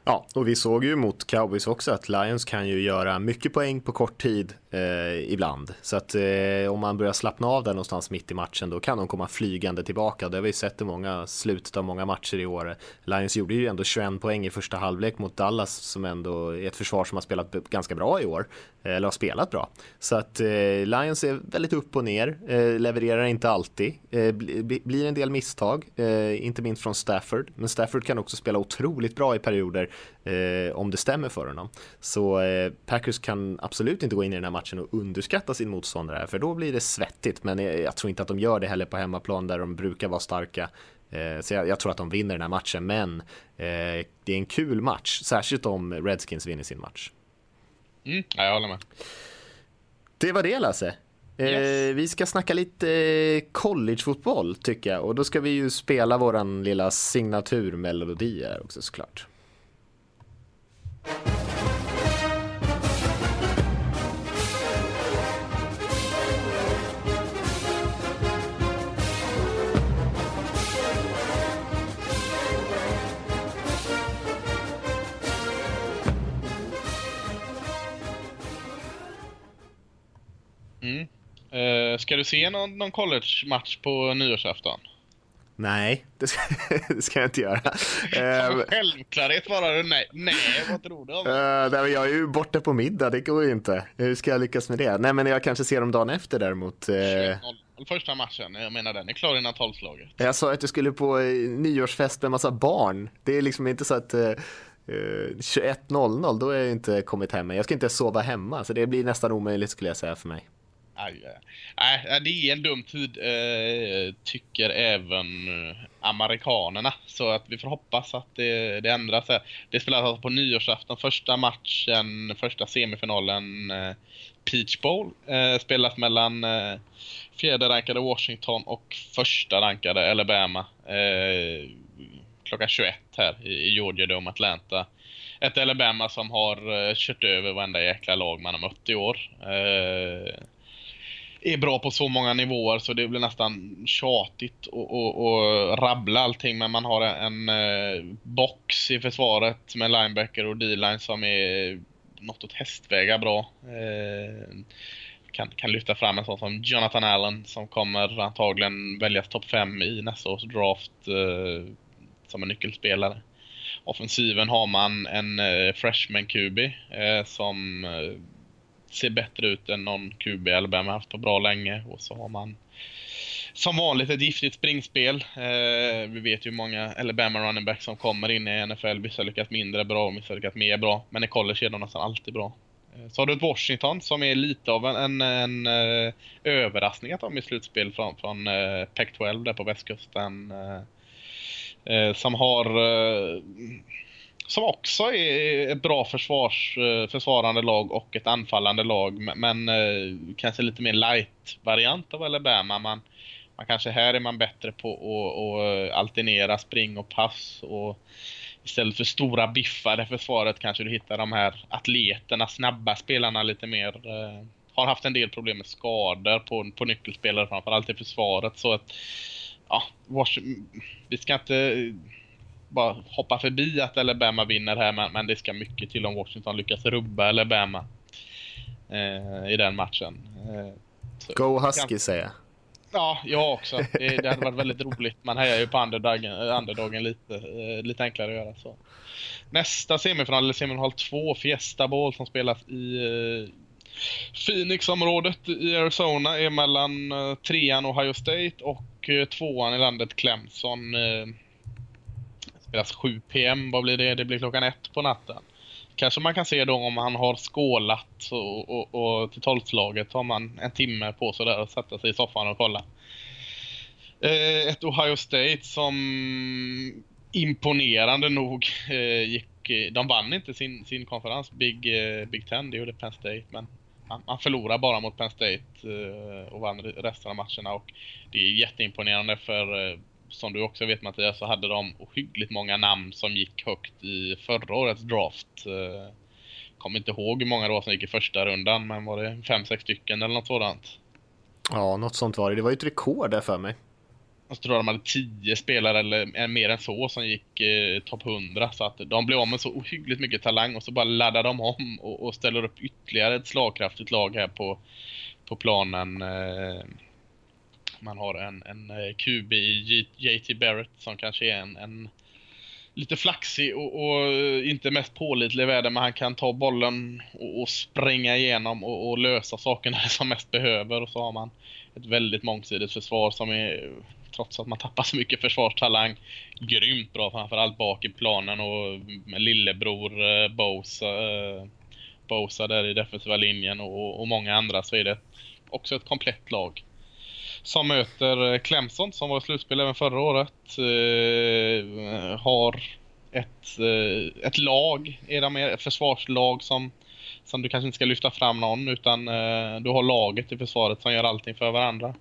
Ja, och vi såg ju mot Cowboys också att Lions kan ju göra mycket poäng på kort tid eh, ibland. Så att eh, om man börjar slappna av där någonstans mitt i matchen då kan de komma flygande tillbaka. Det har vi sett i många slutet av många matcher i år. Lions gjorde ju ändå 21 poäng i första halvlek mot Dallas som ändå är ett försvar som har spelat ganska bra i år. Eh, eller har spelat bra. Så att eh, Lions är väldigt upp och ner, eh, levererar inte alltid, eh, bli, blir en del misstag, eh, inte minst från Stafford. Men Stafford kan också spela otroligt bra i perioder eh, om det stämmer för honom. Så Packers kan absolut inte gå in i den här matchen och underskatta sin motståndare för då blir det svettigt. Men jag tror inte att de gör det heller på hemmaplan där de brukar vara starka. Eh, så jag, jag, tror att de vinner den här matchen, men eh, det är en kul match, särskilt om Redskins vinner sin match. Mm, ja, jag håller med. Det var det Lasse. Eh, yes. Vi ska snacka lite collegefotboll tycker jag och då ska vi ju spela våran lilla signaturmelodi här också såklart. Ska du se någon, någon college-match på nyårsafton? Nej, det ska, [laughs] det ska jag inte göra. Uh, Självklarhet svarar du nej. Nej, vad tror du om uh, nej, Jag är ju borta på middag, det går ju inte. Hur ska jag lyckas med det? Nej, men jag kanske ser dem dagen efter däremot. Uh, första matchen, jag menar den är klar innan tolvslaget. Jag sa att du skulle på nyårsfest med massa barn. Det är liksom inte så att uh, 21.00, då är jag inte kommit hem. Jag ska inte sova hemma, så det blir nästan omöjligt skulle jag säga för mig. Nej, det är en dum tid, eh, tycker även eh, amerikanerna. Så att vi får hoppas att det, det ändras. Det spelas alltså på nyårsafton. Första matchen, första semifinalen, eh, Peach Bowl, eh, spelas mellan eh, fjärde rankade Washington och första rankade Alabama. klockan 21 här i Georgia Dome, Atlanta ett Alabama som har kört över varenda jäkla lag man har mött i år är bra på så många nivåer så det blir nästan tjatigt att rabbla allting. Men man har en, en box i försvaret med linebacker och D-line som är något åt hästvägar bra. Eh, kan, kan lyfta fram en sån som Jonathan Allen som kommer antagligen väljas topp 5 i nästa års draft eh, som en nyckelspelare. Offensiven har man en eh, freshman QB eh, som eh, ser bättre ut än någon QB Alabama haft på bra länge. Och så har man som vanligt ett giftigt springspel. Eh, vi vet ju hur många Alabama running backs som kommer in i NFL. Vissa lyckas mindre bra och vissa lyckas mer bra. Men i college är de nästan alltid bra. Eh, så har du ett Washington som är lite av en, en, en eh, överraskning att de är i slutspel från, från eh, Pac-12 där på västkusten. Eh, eh, som har eh, som också är ett bra försvars, eh, försvarande lag och ett anfallande lag. Men eh, kanske lite mer light-variant av Alabama. Man, man kanske här är man bättre på att att eh, alternera spring och pass. Och istället för stora biffar i försvaret kanske du hittar de här atleterna, snabba spelarna lite mer. har haft en del problem med skador på, på nyckelspelare framförallt i försvaret. Så att, ja, vi ska inte bara hoppa förbi att Alabama vinner här men, men det ska mycket till om Washington lyckas rubba Alabama eh, i den matchen. Eh, Go Husky kan... säger jag. Ja, jag också. Det, det hade varit väldigt roligt. Man hejar ju på underdagen, underdagen lite, eh, lite enklare att göra så. Nästa semifinal, eller semifinal 2, Fiesta Bowl som spelas i eh, Phoenix-området i Arizona är mellan eh, trean Ohio State och eh, tvåan i landet Clemson. Deras spelas 7 PM, vad blir det? Det blir klockan ett på natten. Kanske man kan se då om han har skålat och, och, och till tolvslaget har man en timme på sig där och sätta sig i soffan och kolla. Eh, ett Ohio State som imponerande nog eh, gick... Eh, de vann inte sin, sin konferens, Big, eh, Big Ten, det gjorde Penn State, men man, man förlorade bara mot Penn State eh, och vann resten av matcherna och det är jätteimponerande för eh, som du också vet Mattias, så hade de ohyggligt många namn som gick högt i förra årets draft. Eh, kommer inte ihåg hur många det var som gick i första rundan, men var det fem, sex stycken eller något sådant? Ja, något sånt var det. Det var ju ett rekord där för mig. Jag tror de hade tio spelare eller mer än så som gick eh, topp 100. Så att de blev av med så ohyggligt mycket talang och så bara laddar de om och, och ställer upp ytterligare ett slagkraftigt lag här på, på planen. Eh, man har en, en eh, QB i JT Barrett som kanske är en, en lite flaxig och, och, eh, inte mest pålitlig värld men han kan ta bollen och, och springa igenom och, och, lösa sakerna [laughs] som mest behöver. Och så har man ett väldigt mångsidigt försvar som är, trots att man tappar så mycket försvarstalang, grymt bra framförallt bak i planen och med lillebror eh, Bosa, eh, Bosa där i defensiva linjen och, och många andra så är det också ett komplett lag som möter eh, Clemson som var i slutspel även förra året. Eh, har ett, eh, ett lag, era mer ett försvarslag som, som du kanske inte ska lyfta fram någon utan eh, du har laget i försvaret som gör allting för varandra.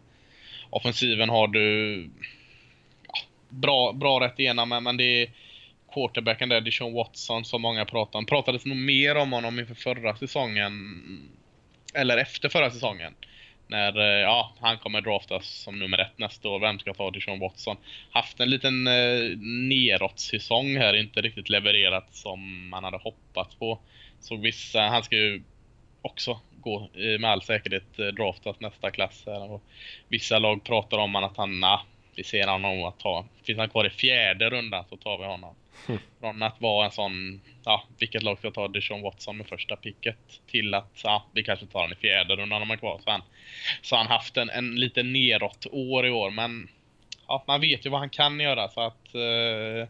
Offensiven har du ja, bra, bra rätt igenom men det är quarterbacken där, Deshaun Watson som många pratar om. Pratades nog mer om honom inför förra säsongen eller efter förra säsongen när eh, ja, han kommer draftas som nummer ett nästa år. Vem ska ta Deshaun Watson? Haft en liten eh, neråt-säsong här, inte riktigt levererat som man hade hoppats på. Såg vissa, han ska ju också gå eh, med all säkerhet eh, draftas nästa klass här. Och vissa lag pratar om att han, na, vi ser honom att ta, finns han kvar i fjärde rundan så tar vi honom. Mm. Från att vara en sån, ja, vilket lag ska ta Deshaun Watson med första picket till att, ja, vi kanske tar den i fjärde rundan om han är kvar. Så han, så han haft en, en lite neråt år i år, men ja, man vet ju vad han kan göra så att eh,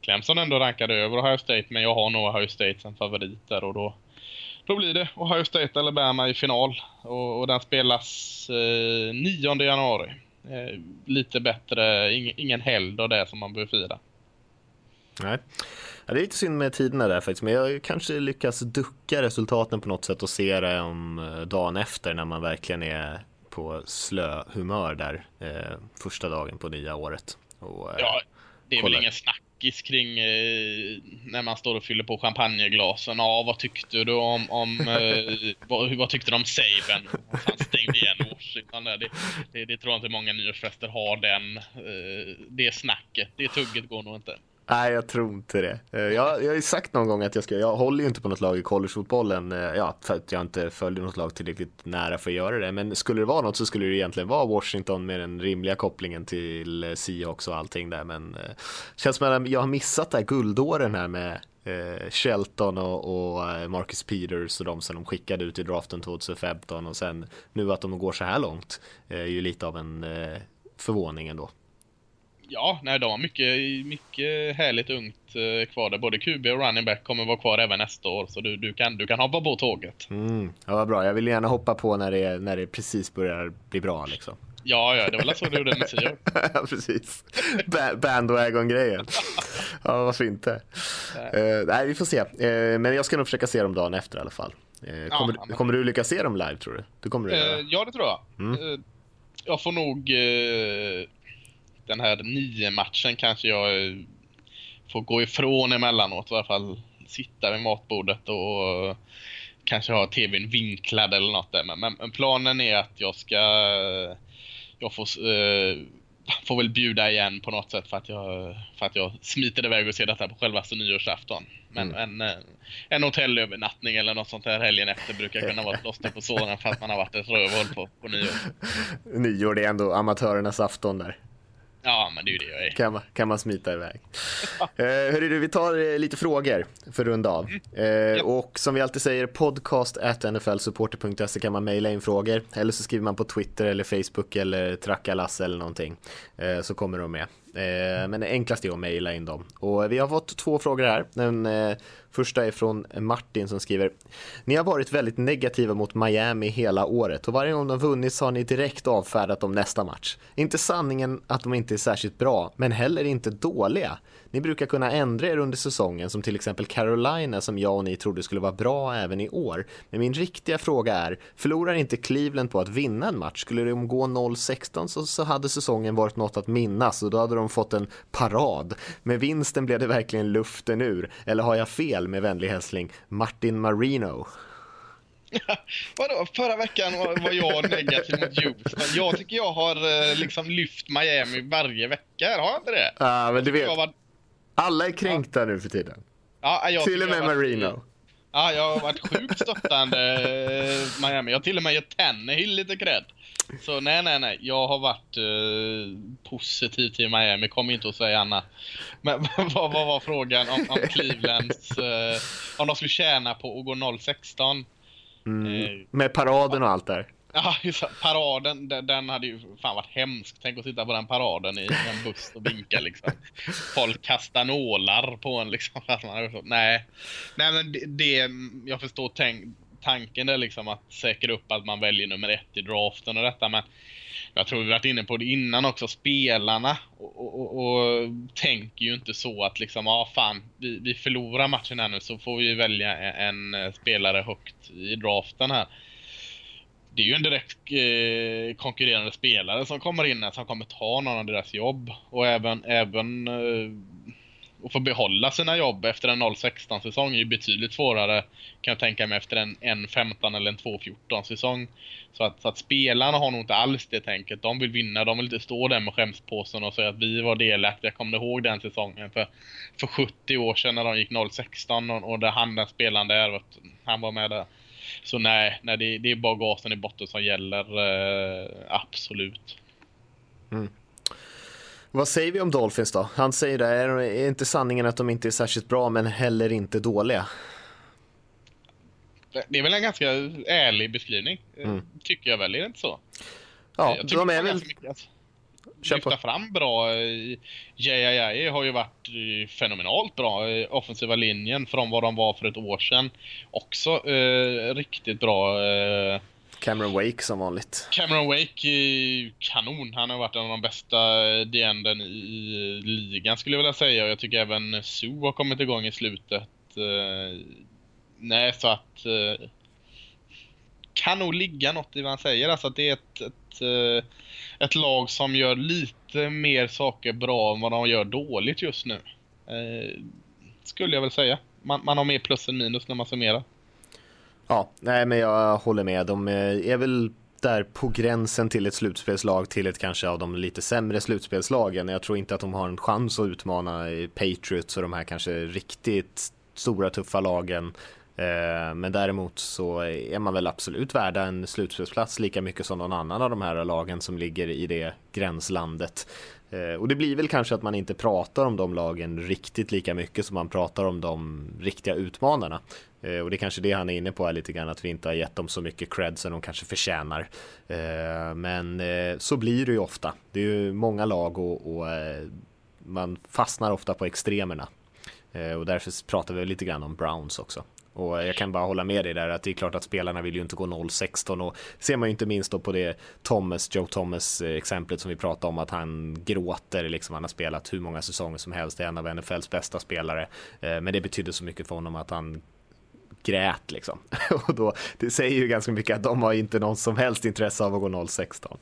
Clemson ändå rankade över Ohio State, men jag har nog Ohio State som favorit där och då då blir det Ohio State eller Alabama i final. Och, och den spelas eh, 9 januari. Eh, lite bättre, ing, ingen helgdag där som man behöver fira. Nej. Ja, det är lite synd med tiderna där faktiskt, men jag kanske lyckas ducka resultaten på något sätt och se det om eh, dagen efter när man verkligen är på slö humör där eh, första dagen på nya året. Och, eh, ja, det är kolla. väl ingen snackis kring eh, när man står och fyller på champagneglasen. Ja, vad tyckte du om, om eh, [laughs] vad, vad, tyckte du om Saben? Han stängde igen Washington. Det, det, det, tror jag inte många nyårsfester har den, eh, det snacket. Det tugget går nog inte. Nej, jag tror inte det. Eh, jag, jag har ju sagt någon gång att jag ska, jag håller ju inte på något lag i collegefotbollen, eh, ja, för att jag inte följer något lag tillräckligt nära för att göra det. Men skulle det vara något så skulle det egentligen vara Washington med den rimliga kopplingen till eh, Seahawks och allting där. Men det känns som att jag har missat det här guldåren här med Shelton och, och, Marcus Peters och de som de skickade ut i draften 2015 och sen nu att de går så här långt är ju lite av en förvåning ändå. Ja, nej, de har mycket, mycket härligt ungt eh, kvar där. Både QB och running back kommer vara kvar även nästa år. Så du, du, kan, du kan hoppa på tåget. Mm, ja, vad bra. Jag vill gärna hoppa på när det, när det precis börjar bli bra liksom. Ja, ja, det var väl så du gjorde med Sio. [laughs] ja, precis. Ba bandwagon-grejen. ja, varför inte? Uh, nej, vi får se. Uh, men jag ska nog försöka se dem dagen efter i alla fall. Uh, kommer, ja, kommer du lyckas se dem live, tror du? du kommer du ja, det tror jag. Mm. jag får nog den här nio matchen kanske jag eh, får gå ifrån emellanåt. I alla fall sitta vid matbordet och kanske ha tvn vinklad eller något där. Men, men planen är att jag ska... Jag får, eh, får väl bjuda igen på något sätt för att jag, för att jag smiter iväg och ser detta på självaste nyårsafton. Men mm. en, en hotellövernattning eller något sånt här helgen efter brukar kunna vara plåster på såren för att man har varit ett rövhål på, på nyår. [laughs] Nyår, det är ändå amatörernas afton där. Ja, men det är ju det jag är. Kan man, kan man smita iväg. eh, hörru, vi tar eh, lite frågor för att runda av. Mm. Eh, ja. Och som vi alltid säger, podcast at nflsupporter.se kan man mejla in frågor. Eller så skriver man på Twitter eller Facebook eller tracka Lasse eller någonting. Eh, så kommer de med. Eh, men det enklaste är att mejla in dem. Och vi har fått två frågor här. Den eh, första är från Martin som skriver Ni har varit väldigt negativa mot Miami hela året och varje gång de vunnit så har ni direkt avfärdat dem nästa match. Inte sanningen att de inte är särskilt bra, men heller inte dåliga. Ni brukar kunna ändra er under säsongen som till exempel Carolina som jag och ni trodde skulle vara bra även i år. Men min riktiga fråga är, förlorar inte Cleveland på att vinna en match? Skulle de gå 0-16 så, så hade säsongen varit något att minnas och då hade de fått en parad. Med vinsten blev det verkligen luften ur. Eller har jag fel med vänlig hälsning Martin Marino? [laughs] Vadå, förra veckan var jag negativ mot Houston. Jag tycker jag har eh, liksom lyft Miami varje vecka. Har jag inte det? Ja, men du vet. Var... Alla är kränkta ja. nu för tiden. Ja, jag till och med Marino. Ja, jag har varit sjukt stöttande eh, Miami. Jag har till och med gett Tannehill lite cred. Så nej, nej, nej. Jag har varit eh, positiv till Miami. Kom inte att säga annat. Men vad, vad var frågan om, om Clevelands... Eh, om de skulle tjäna på att gå 0-16? Mm, eh, med paraden och allt där. Ja, [laughs] paraden, den hade ju fan varit hemsk. Tänk att sitta på den paraden i en buss och vinka liksom. Folk kastar nålar på en liksom. [laughs] Nej, nej men det, det jag förstår tänk, tanken där liksom att säkra upp att man väljer nummer ett i draften och detta. Men jag tror vi varit inne på det innan också, spelarna och, och, och tänker ju inte så att liksom, ja ah, fan, vi, vi förlorar matchen här nu så får vi välja en, en eh, spelare högt i draften här det är ju en direkt eh, konkurrerande spelare som kommer in här som kommer ta någon av deras jobb. Och även, även eh, att få behålla sina jobb efter en 0-16 säsong är ju betydligt svårare kan jag tänka mig efter en 1-15 eller en 2-14 säsong. Så att, så att, spelarna har nog inte alls det tänket. De vill vinna, de vill inte stå där med skämspåsen och säga att vi var delaktiga. Jag kommer ihåg den säsongen för, för 70 år sedan när de gick 0-16 och, och där han den spelaren där, han var med där. Så nej, nej det, det är bara gasen i botten som gäller. Eh, absolut. Mm. Vad säger vi om Dolphins då? Han säger det, är inte sanningen att de inte är särskilt bra men heller inte dåliga? Det är väl en ganska ärlig beskrivning, mm. tycker jag väl, är det inte så? Ja, jag de är väl... Lyfta fram bra. JII har ju varit fenomenalt bra. Offensiva linjen från vad de var för ett år sedan. Också eh, riktigt bra. Eh, Cameron Wake som vanligt. Cameron Wake är kanon. Han har varit en av de bästa eh, DN'en i ligan skulle jag vilja säga. Och jag tycker även Sue har kommit igång i slutet. Eh, nej, så att... Eh, kan nog ligga något i vad han säger. Alltså att det är ett, ett, eh, ett lag som gör lite mer saker bra än vad de gör dåligt just nu. Skulle jag väl säga. Man, man har mer plus än minus när man summerar. Ja, nej men jag håller med. De eh, är väl där på gränsen till ett slutspelslag till ett kanske av de lite sämre slutspelslagen. Jag tror inte att de har en chans att utmana Patriots och de här kanske riktigt stora tuffa lagen. Eh, men däremot så är man väl absolut värda en slutspelsplats lika mycket som någon annan av de här lagen som ligger i det gränslandet. Eh, och det blir väl kanske att man inte pratar om de lagen riktigt lika mycket som man pratar om de riktiga utmanarna. Eh, och det är kanske det han är inne på är lite grann att vi inte har gett dem så mycket cred som de kanske förtjänar. Eh, men så blir det ju ofta. Det är ju många lag och, och man fastnar ofta på extremerna. Och därför pratar vi lite grann om Browns också. Och jag kan bara hålla med dig där att det är klart att spelarna vill ju inte gå 0-16 och ser man ju inte minst då på det Thomas, Joe Thomas-exemplet eh, som vi pratade om att han gråter liksom. Han har spelat hur många säsonger som helst, är en av NFLs bästa spelare. Eh, men det betydde så mycket för honom att han grät liksom. [laughs] Och då, det säger ju ganska mycket att de har inte någon som helst intresse av att gå 0-16.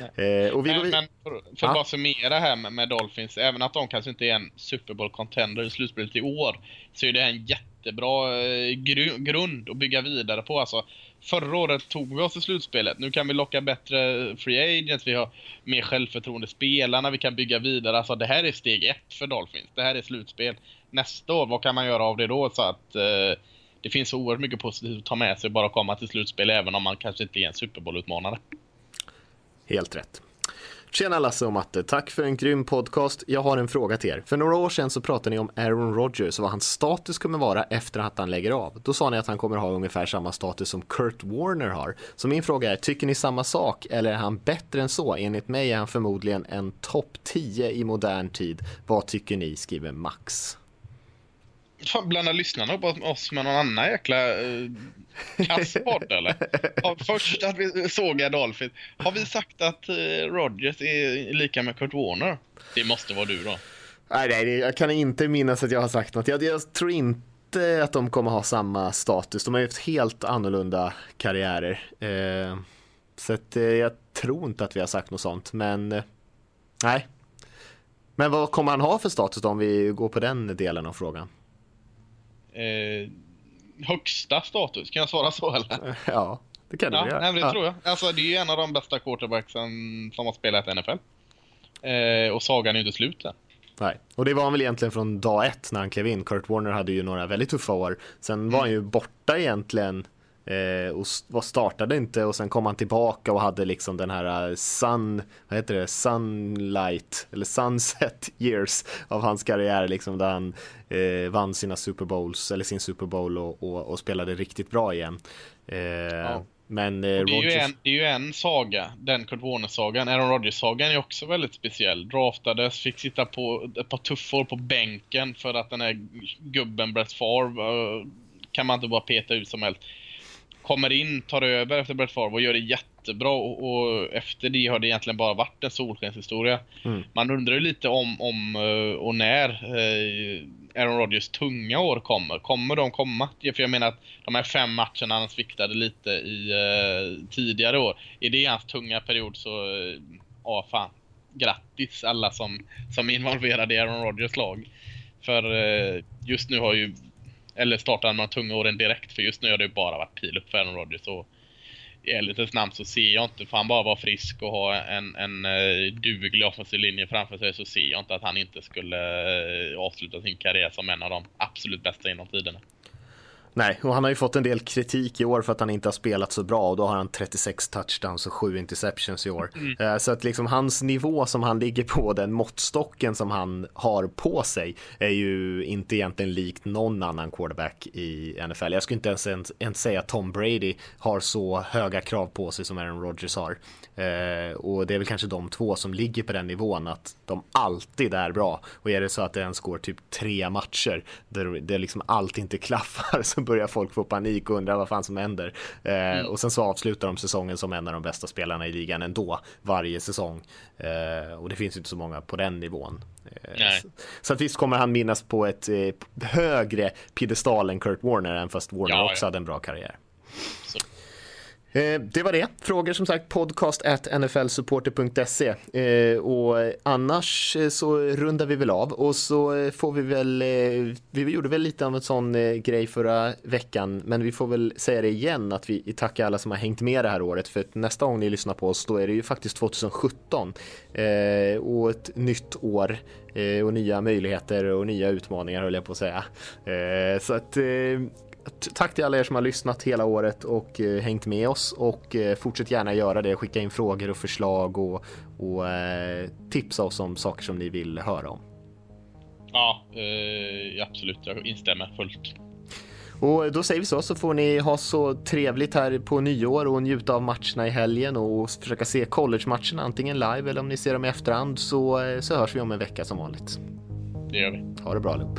Eh, och vi men, men för, för att bara summera här med, med, Dolphins, även att de kanske inte är en Super Bowl-contender i slutspelet i år, så är det en jättebra eh, gru, grund att bygga vidare på. Alltså, förra året tog vi oss till slutspelet. Nu kan vi locka bättre free agents, vi har mer självförtroende spelarna, vi kan bygga vidare. Alltså det här är steg ett för Dolphins. Det här är slutspel. Nästa år, vad kan man göra av det då? Så att eh, det finns så oerhört mycket positivt att ta med sig bara komma till slutspel även om man kanske inte är en Super Bowl-utmanare. Helt rätt. Tjena Lasse och Matte, tack för en grym podcast. Jag har en fråga till er. För några år sedan så pratade ni om Aaron Rodgers och vad hans status kommer vara efter att han lägger av. Då sa ni att han kommer ha ungefär samma status som Kurt Warner har. Så min fråga är, tycker ni samma sak eller är han bättre än så? Enligt mig är han förmodligen en topp 10 i modern tid. Vad tycker ni? skriver Max. Fan, blandar lyssnarna upp oss med någon annan jäkla uh, kasspodd [laughs] eller? Ja, först att vi såg Dolphins. Har vi sagt att uh, Rodgers är lika med Kurt Warner? Det måste vara du då. Nej, nej, jag kan inte minnas att jag har sagt något. Jag, jag tror inte att de kommer ha samma status. De har ju haft helt annorlunda karriärer. Eh, så att, eh, jag tror inte att vi har sagt något sånt, men nej. Men vad kommer han ha för status då om vi går på den delen av frågan? Eh, högsta status. Kan jag svara så eller? [laughs] Ja, det kan du ja, göra. Nej, det ja. tror jag. Alltså det är ju en av de bästa quarterbacksen som har spelat i NFL. Eh, och sagan är ju inte slut än. Nej, och det var han väl egentligen från dag ett när han klev in. Kurt Warner hade ju några väldigt tuffa år. Sen var mm. han ju borta egentligen Eh, och startade inte och sen kom han tillbaka och hade liksom den här eh, sun, vad heter det, sunlight eller sunset [laughs] years av hans karriär liksom där han eh, vann sina Super Bowls eller sin Super Bowl och, och, och spelade riktigt bra igen. Eh, ja. Men eh, det, är Rodgers... en, det är ju en saga, den Kurt Warner-sagan. Aaron Rodgers-sagan är också väldigt speciell. Draftades, fick sitta på ett par tuffår på bänken för att den här gubben Brett Favre uh, kan man inte bara peta ut som helst kommer in, tar över efter Brett Favre och gör det jättebra och, och, efter det har det egentligen bara varit en solskenshistoria. Mm. Man undrar ju lite om, om eh, och när eh, Aaron Rodgers tunga år kommer. Kommer de komma? För jag menar att de här fem matcherna han sviktade lite i eh, tidigare år. Är det hans tunga period så, ja fan. Grattis alla som, som är involverade i Aaron Rodgers lag. För just nu har ju eller startar han de tunga åren direkt. För just nu har det bara varit pil upp för Aaron Rodgers. Och i ärlighetens namn så ser jag inte, för han bara var frisk och ha en, en uh, duglig offensiv linje framför sig så ser jag inte att han inte skulle uh, avsluta sin karriär som en av de absolut bästa inom tiderna. Nej, och han har ju fått en del kritik i år för att han inte har spelat så bra och då har han 36 touchdowns och 7 interceptions i år. Mm. Eh, så att liksom hans nivå som han ligger på, den måttstocken som han har på sig är ju inte egentligen likt någon annan quarterback i NFL. Jag skulle inte ens, ens, ens säga att Tom Brady har så höga krav på sig som Aaron Rodgers har. Eh, och det är väl kanske de två som ligger på den nivån att de alltid är bra. Och är det så att det ens går typ tre matcher där det liksom allt inte klaffar [laughs] så börjar folk få panik och undra vad fan som händer. Eh, mm. Och sen så avslutar de säsongen som en av de bästa spelarna i ligan ändå varje säsong. Eh, och det finns inte så många på den nivån. Eh, så, så, att visst kommer han minnas på ett eh, högre piedestal än Kurt Warner, även fast Warner ja, också ja. hade en bra karriär. Så. Eh, det var det. Frågor som sagt podcast at nflsupporter.se eh, och annars eh, så rundar vi väl av. Och så får vi väl, vi gjorde väl lite av en sån grej förra veckan. Men vi får väl säga det igen att vi tackar alla som har hängt med det här året. För att nästa gång ni lyssnar på oss då är det ju faktiskt 2017 och ett nytt år och nya möjligheter och nya utmaningar höll jag på att säga. Så att tack till alla er som har lyssnat hela året och eh, hängt med oss och eh, fortsätt gärna göra det. Skicka in frågor och förslag och, och eh, tipsa oss om saker som ni vill höra om. Ja, eh, absolut. Jag instämmer fullt. Och då säger vi så, så får ni ha så trevligt här på nyår och njuta av matcherna i helgen och försöka se college-matcherna antingen live eller om ni ser dem i efterhand så, eh, så hörs vi om en vecka som vanligt. Det gör vi. Ha det bra allihop.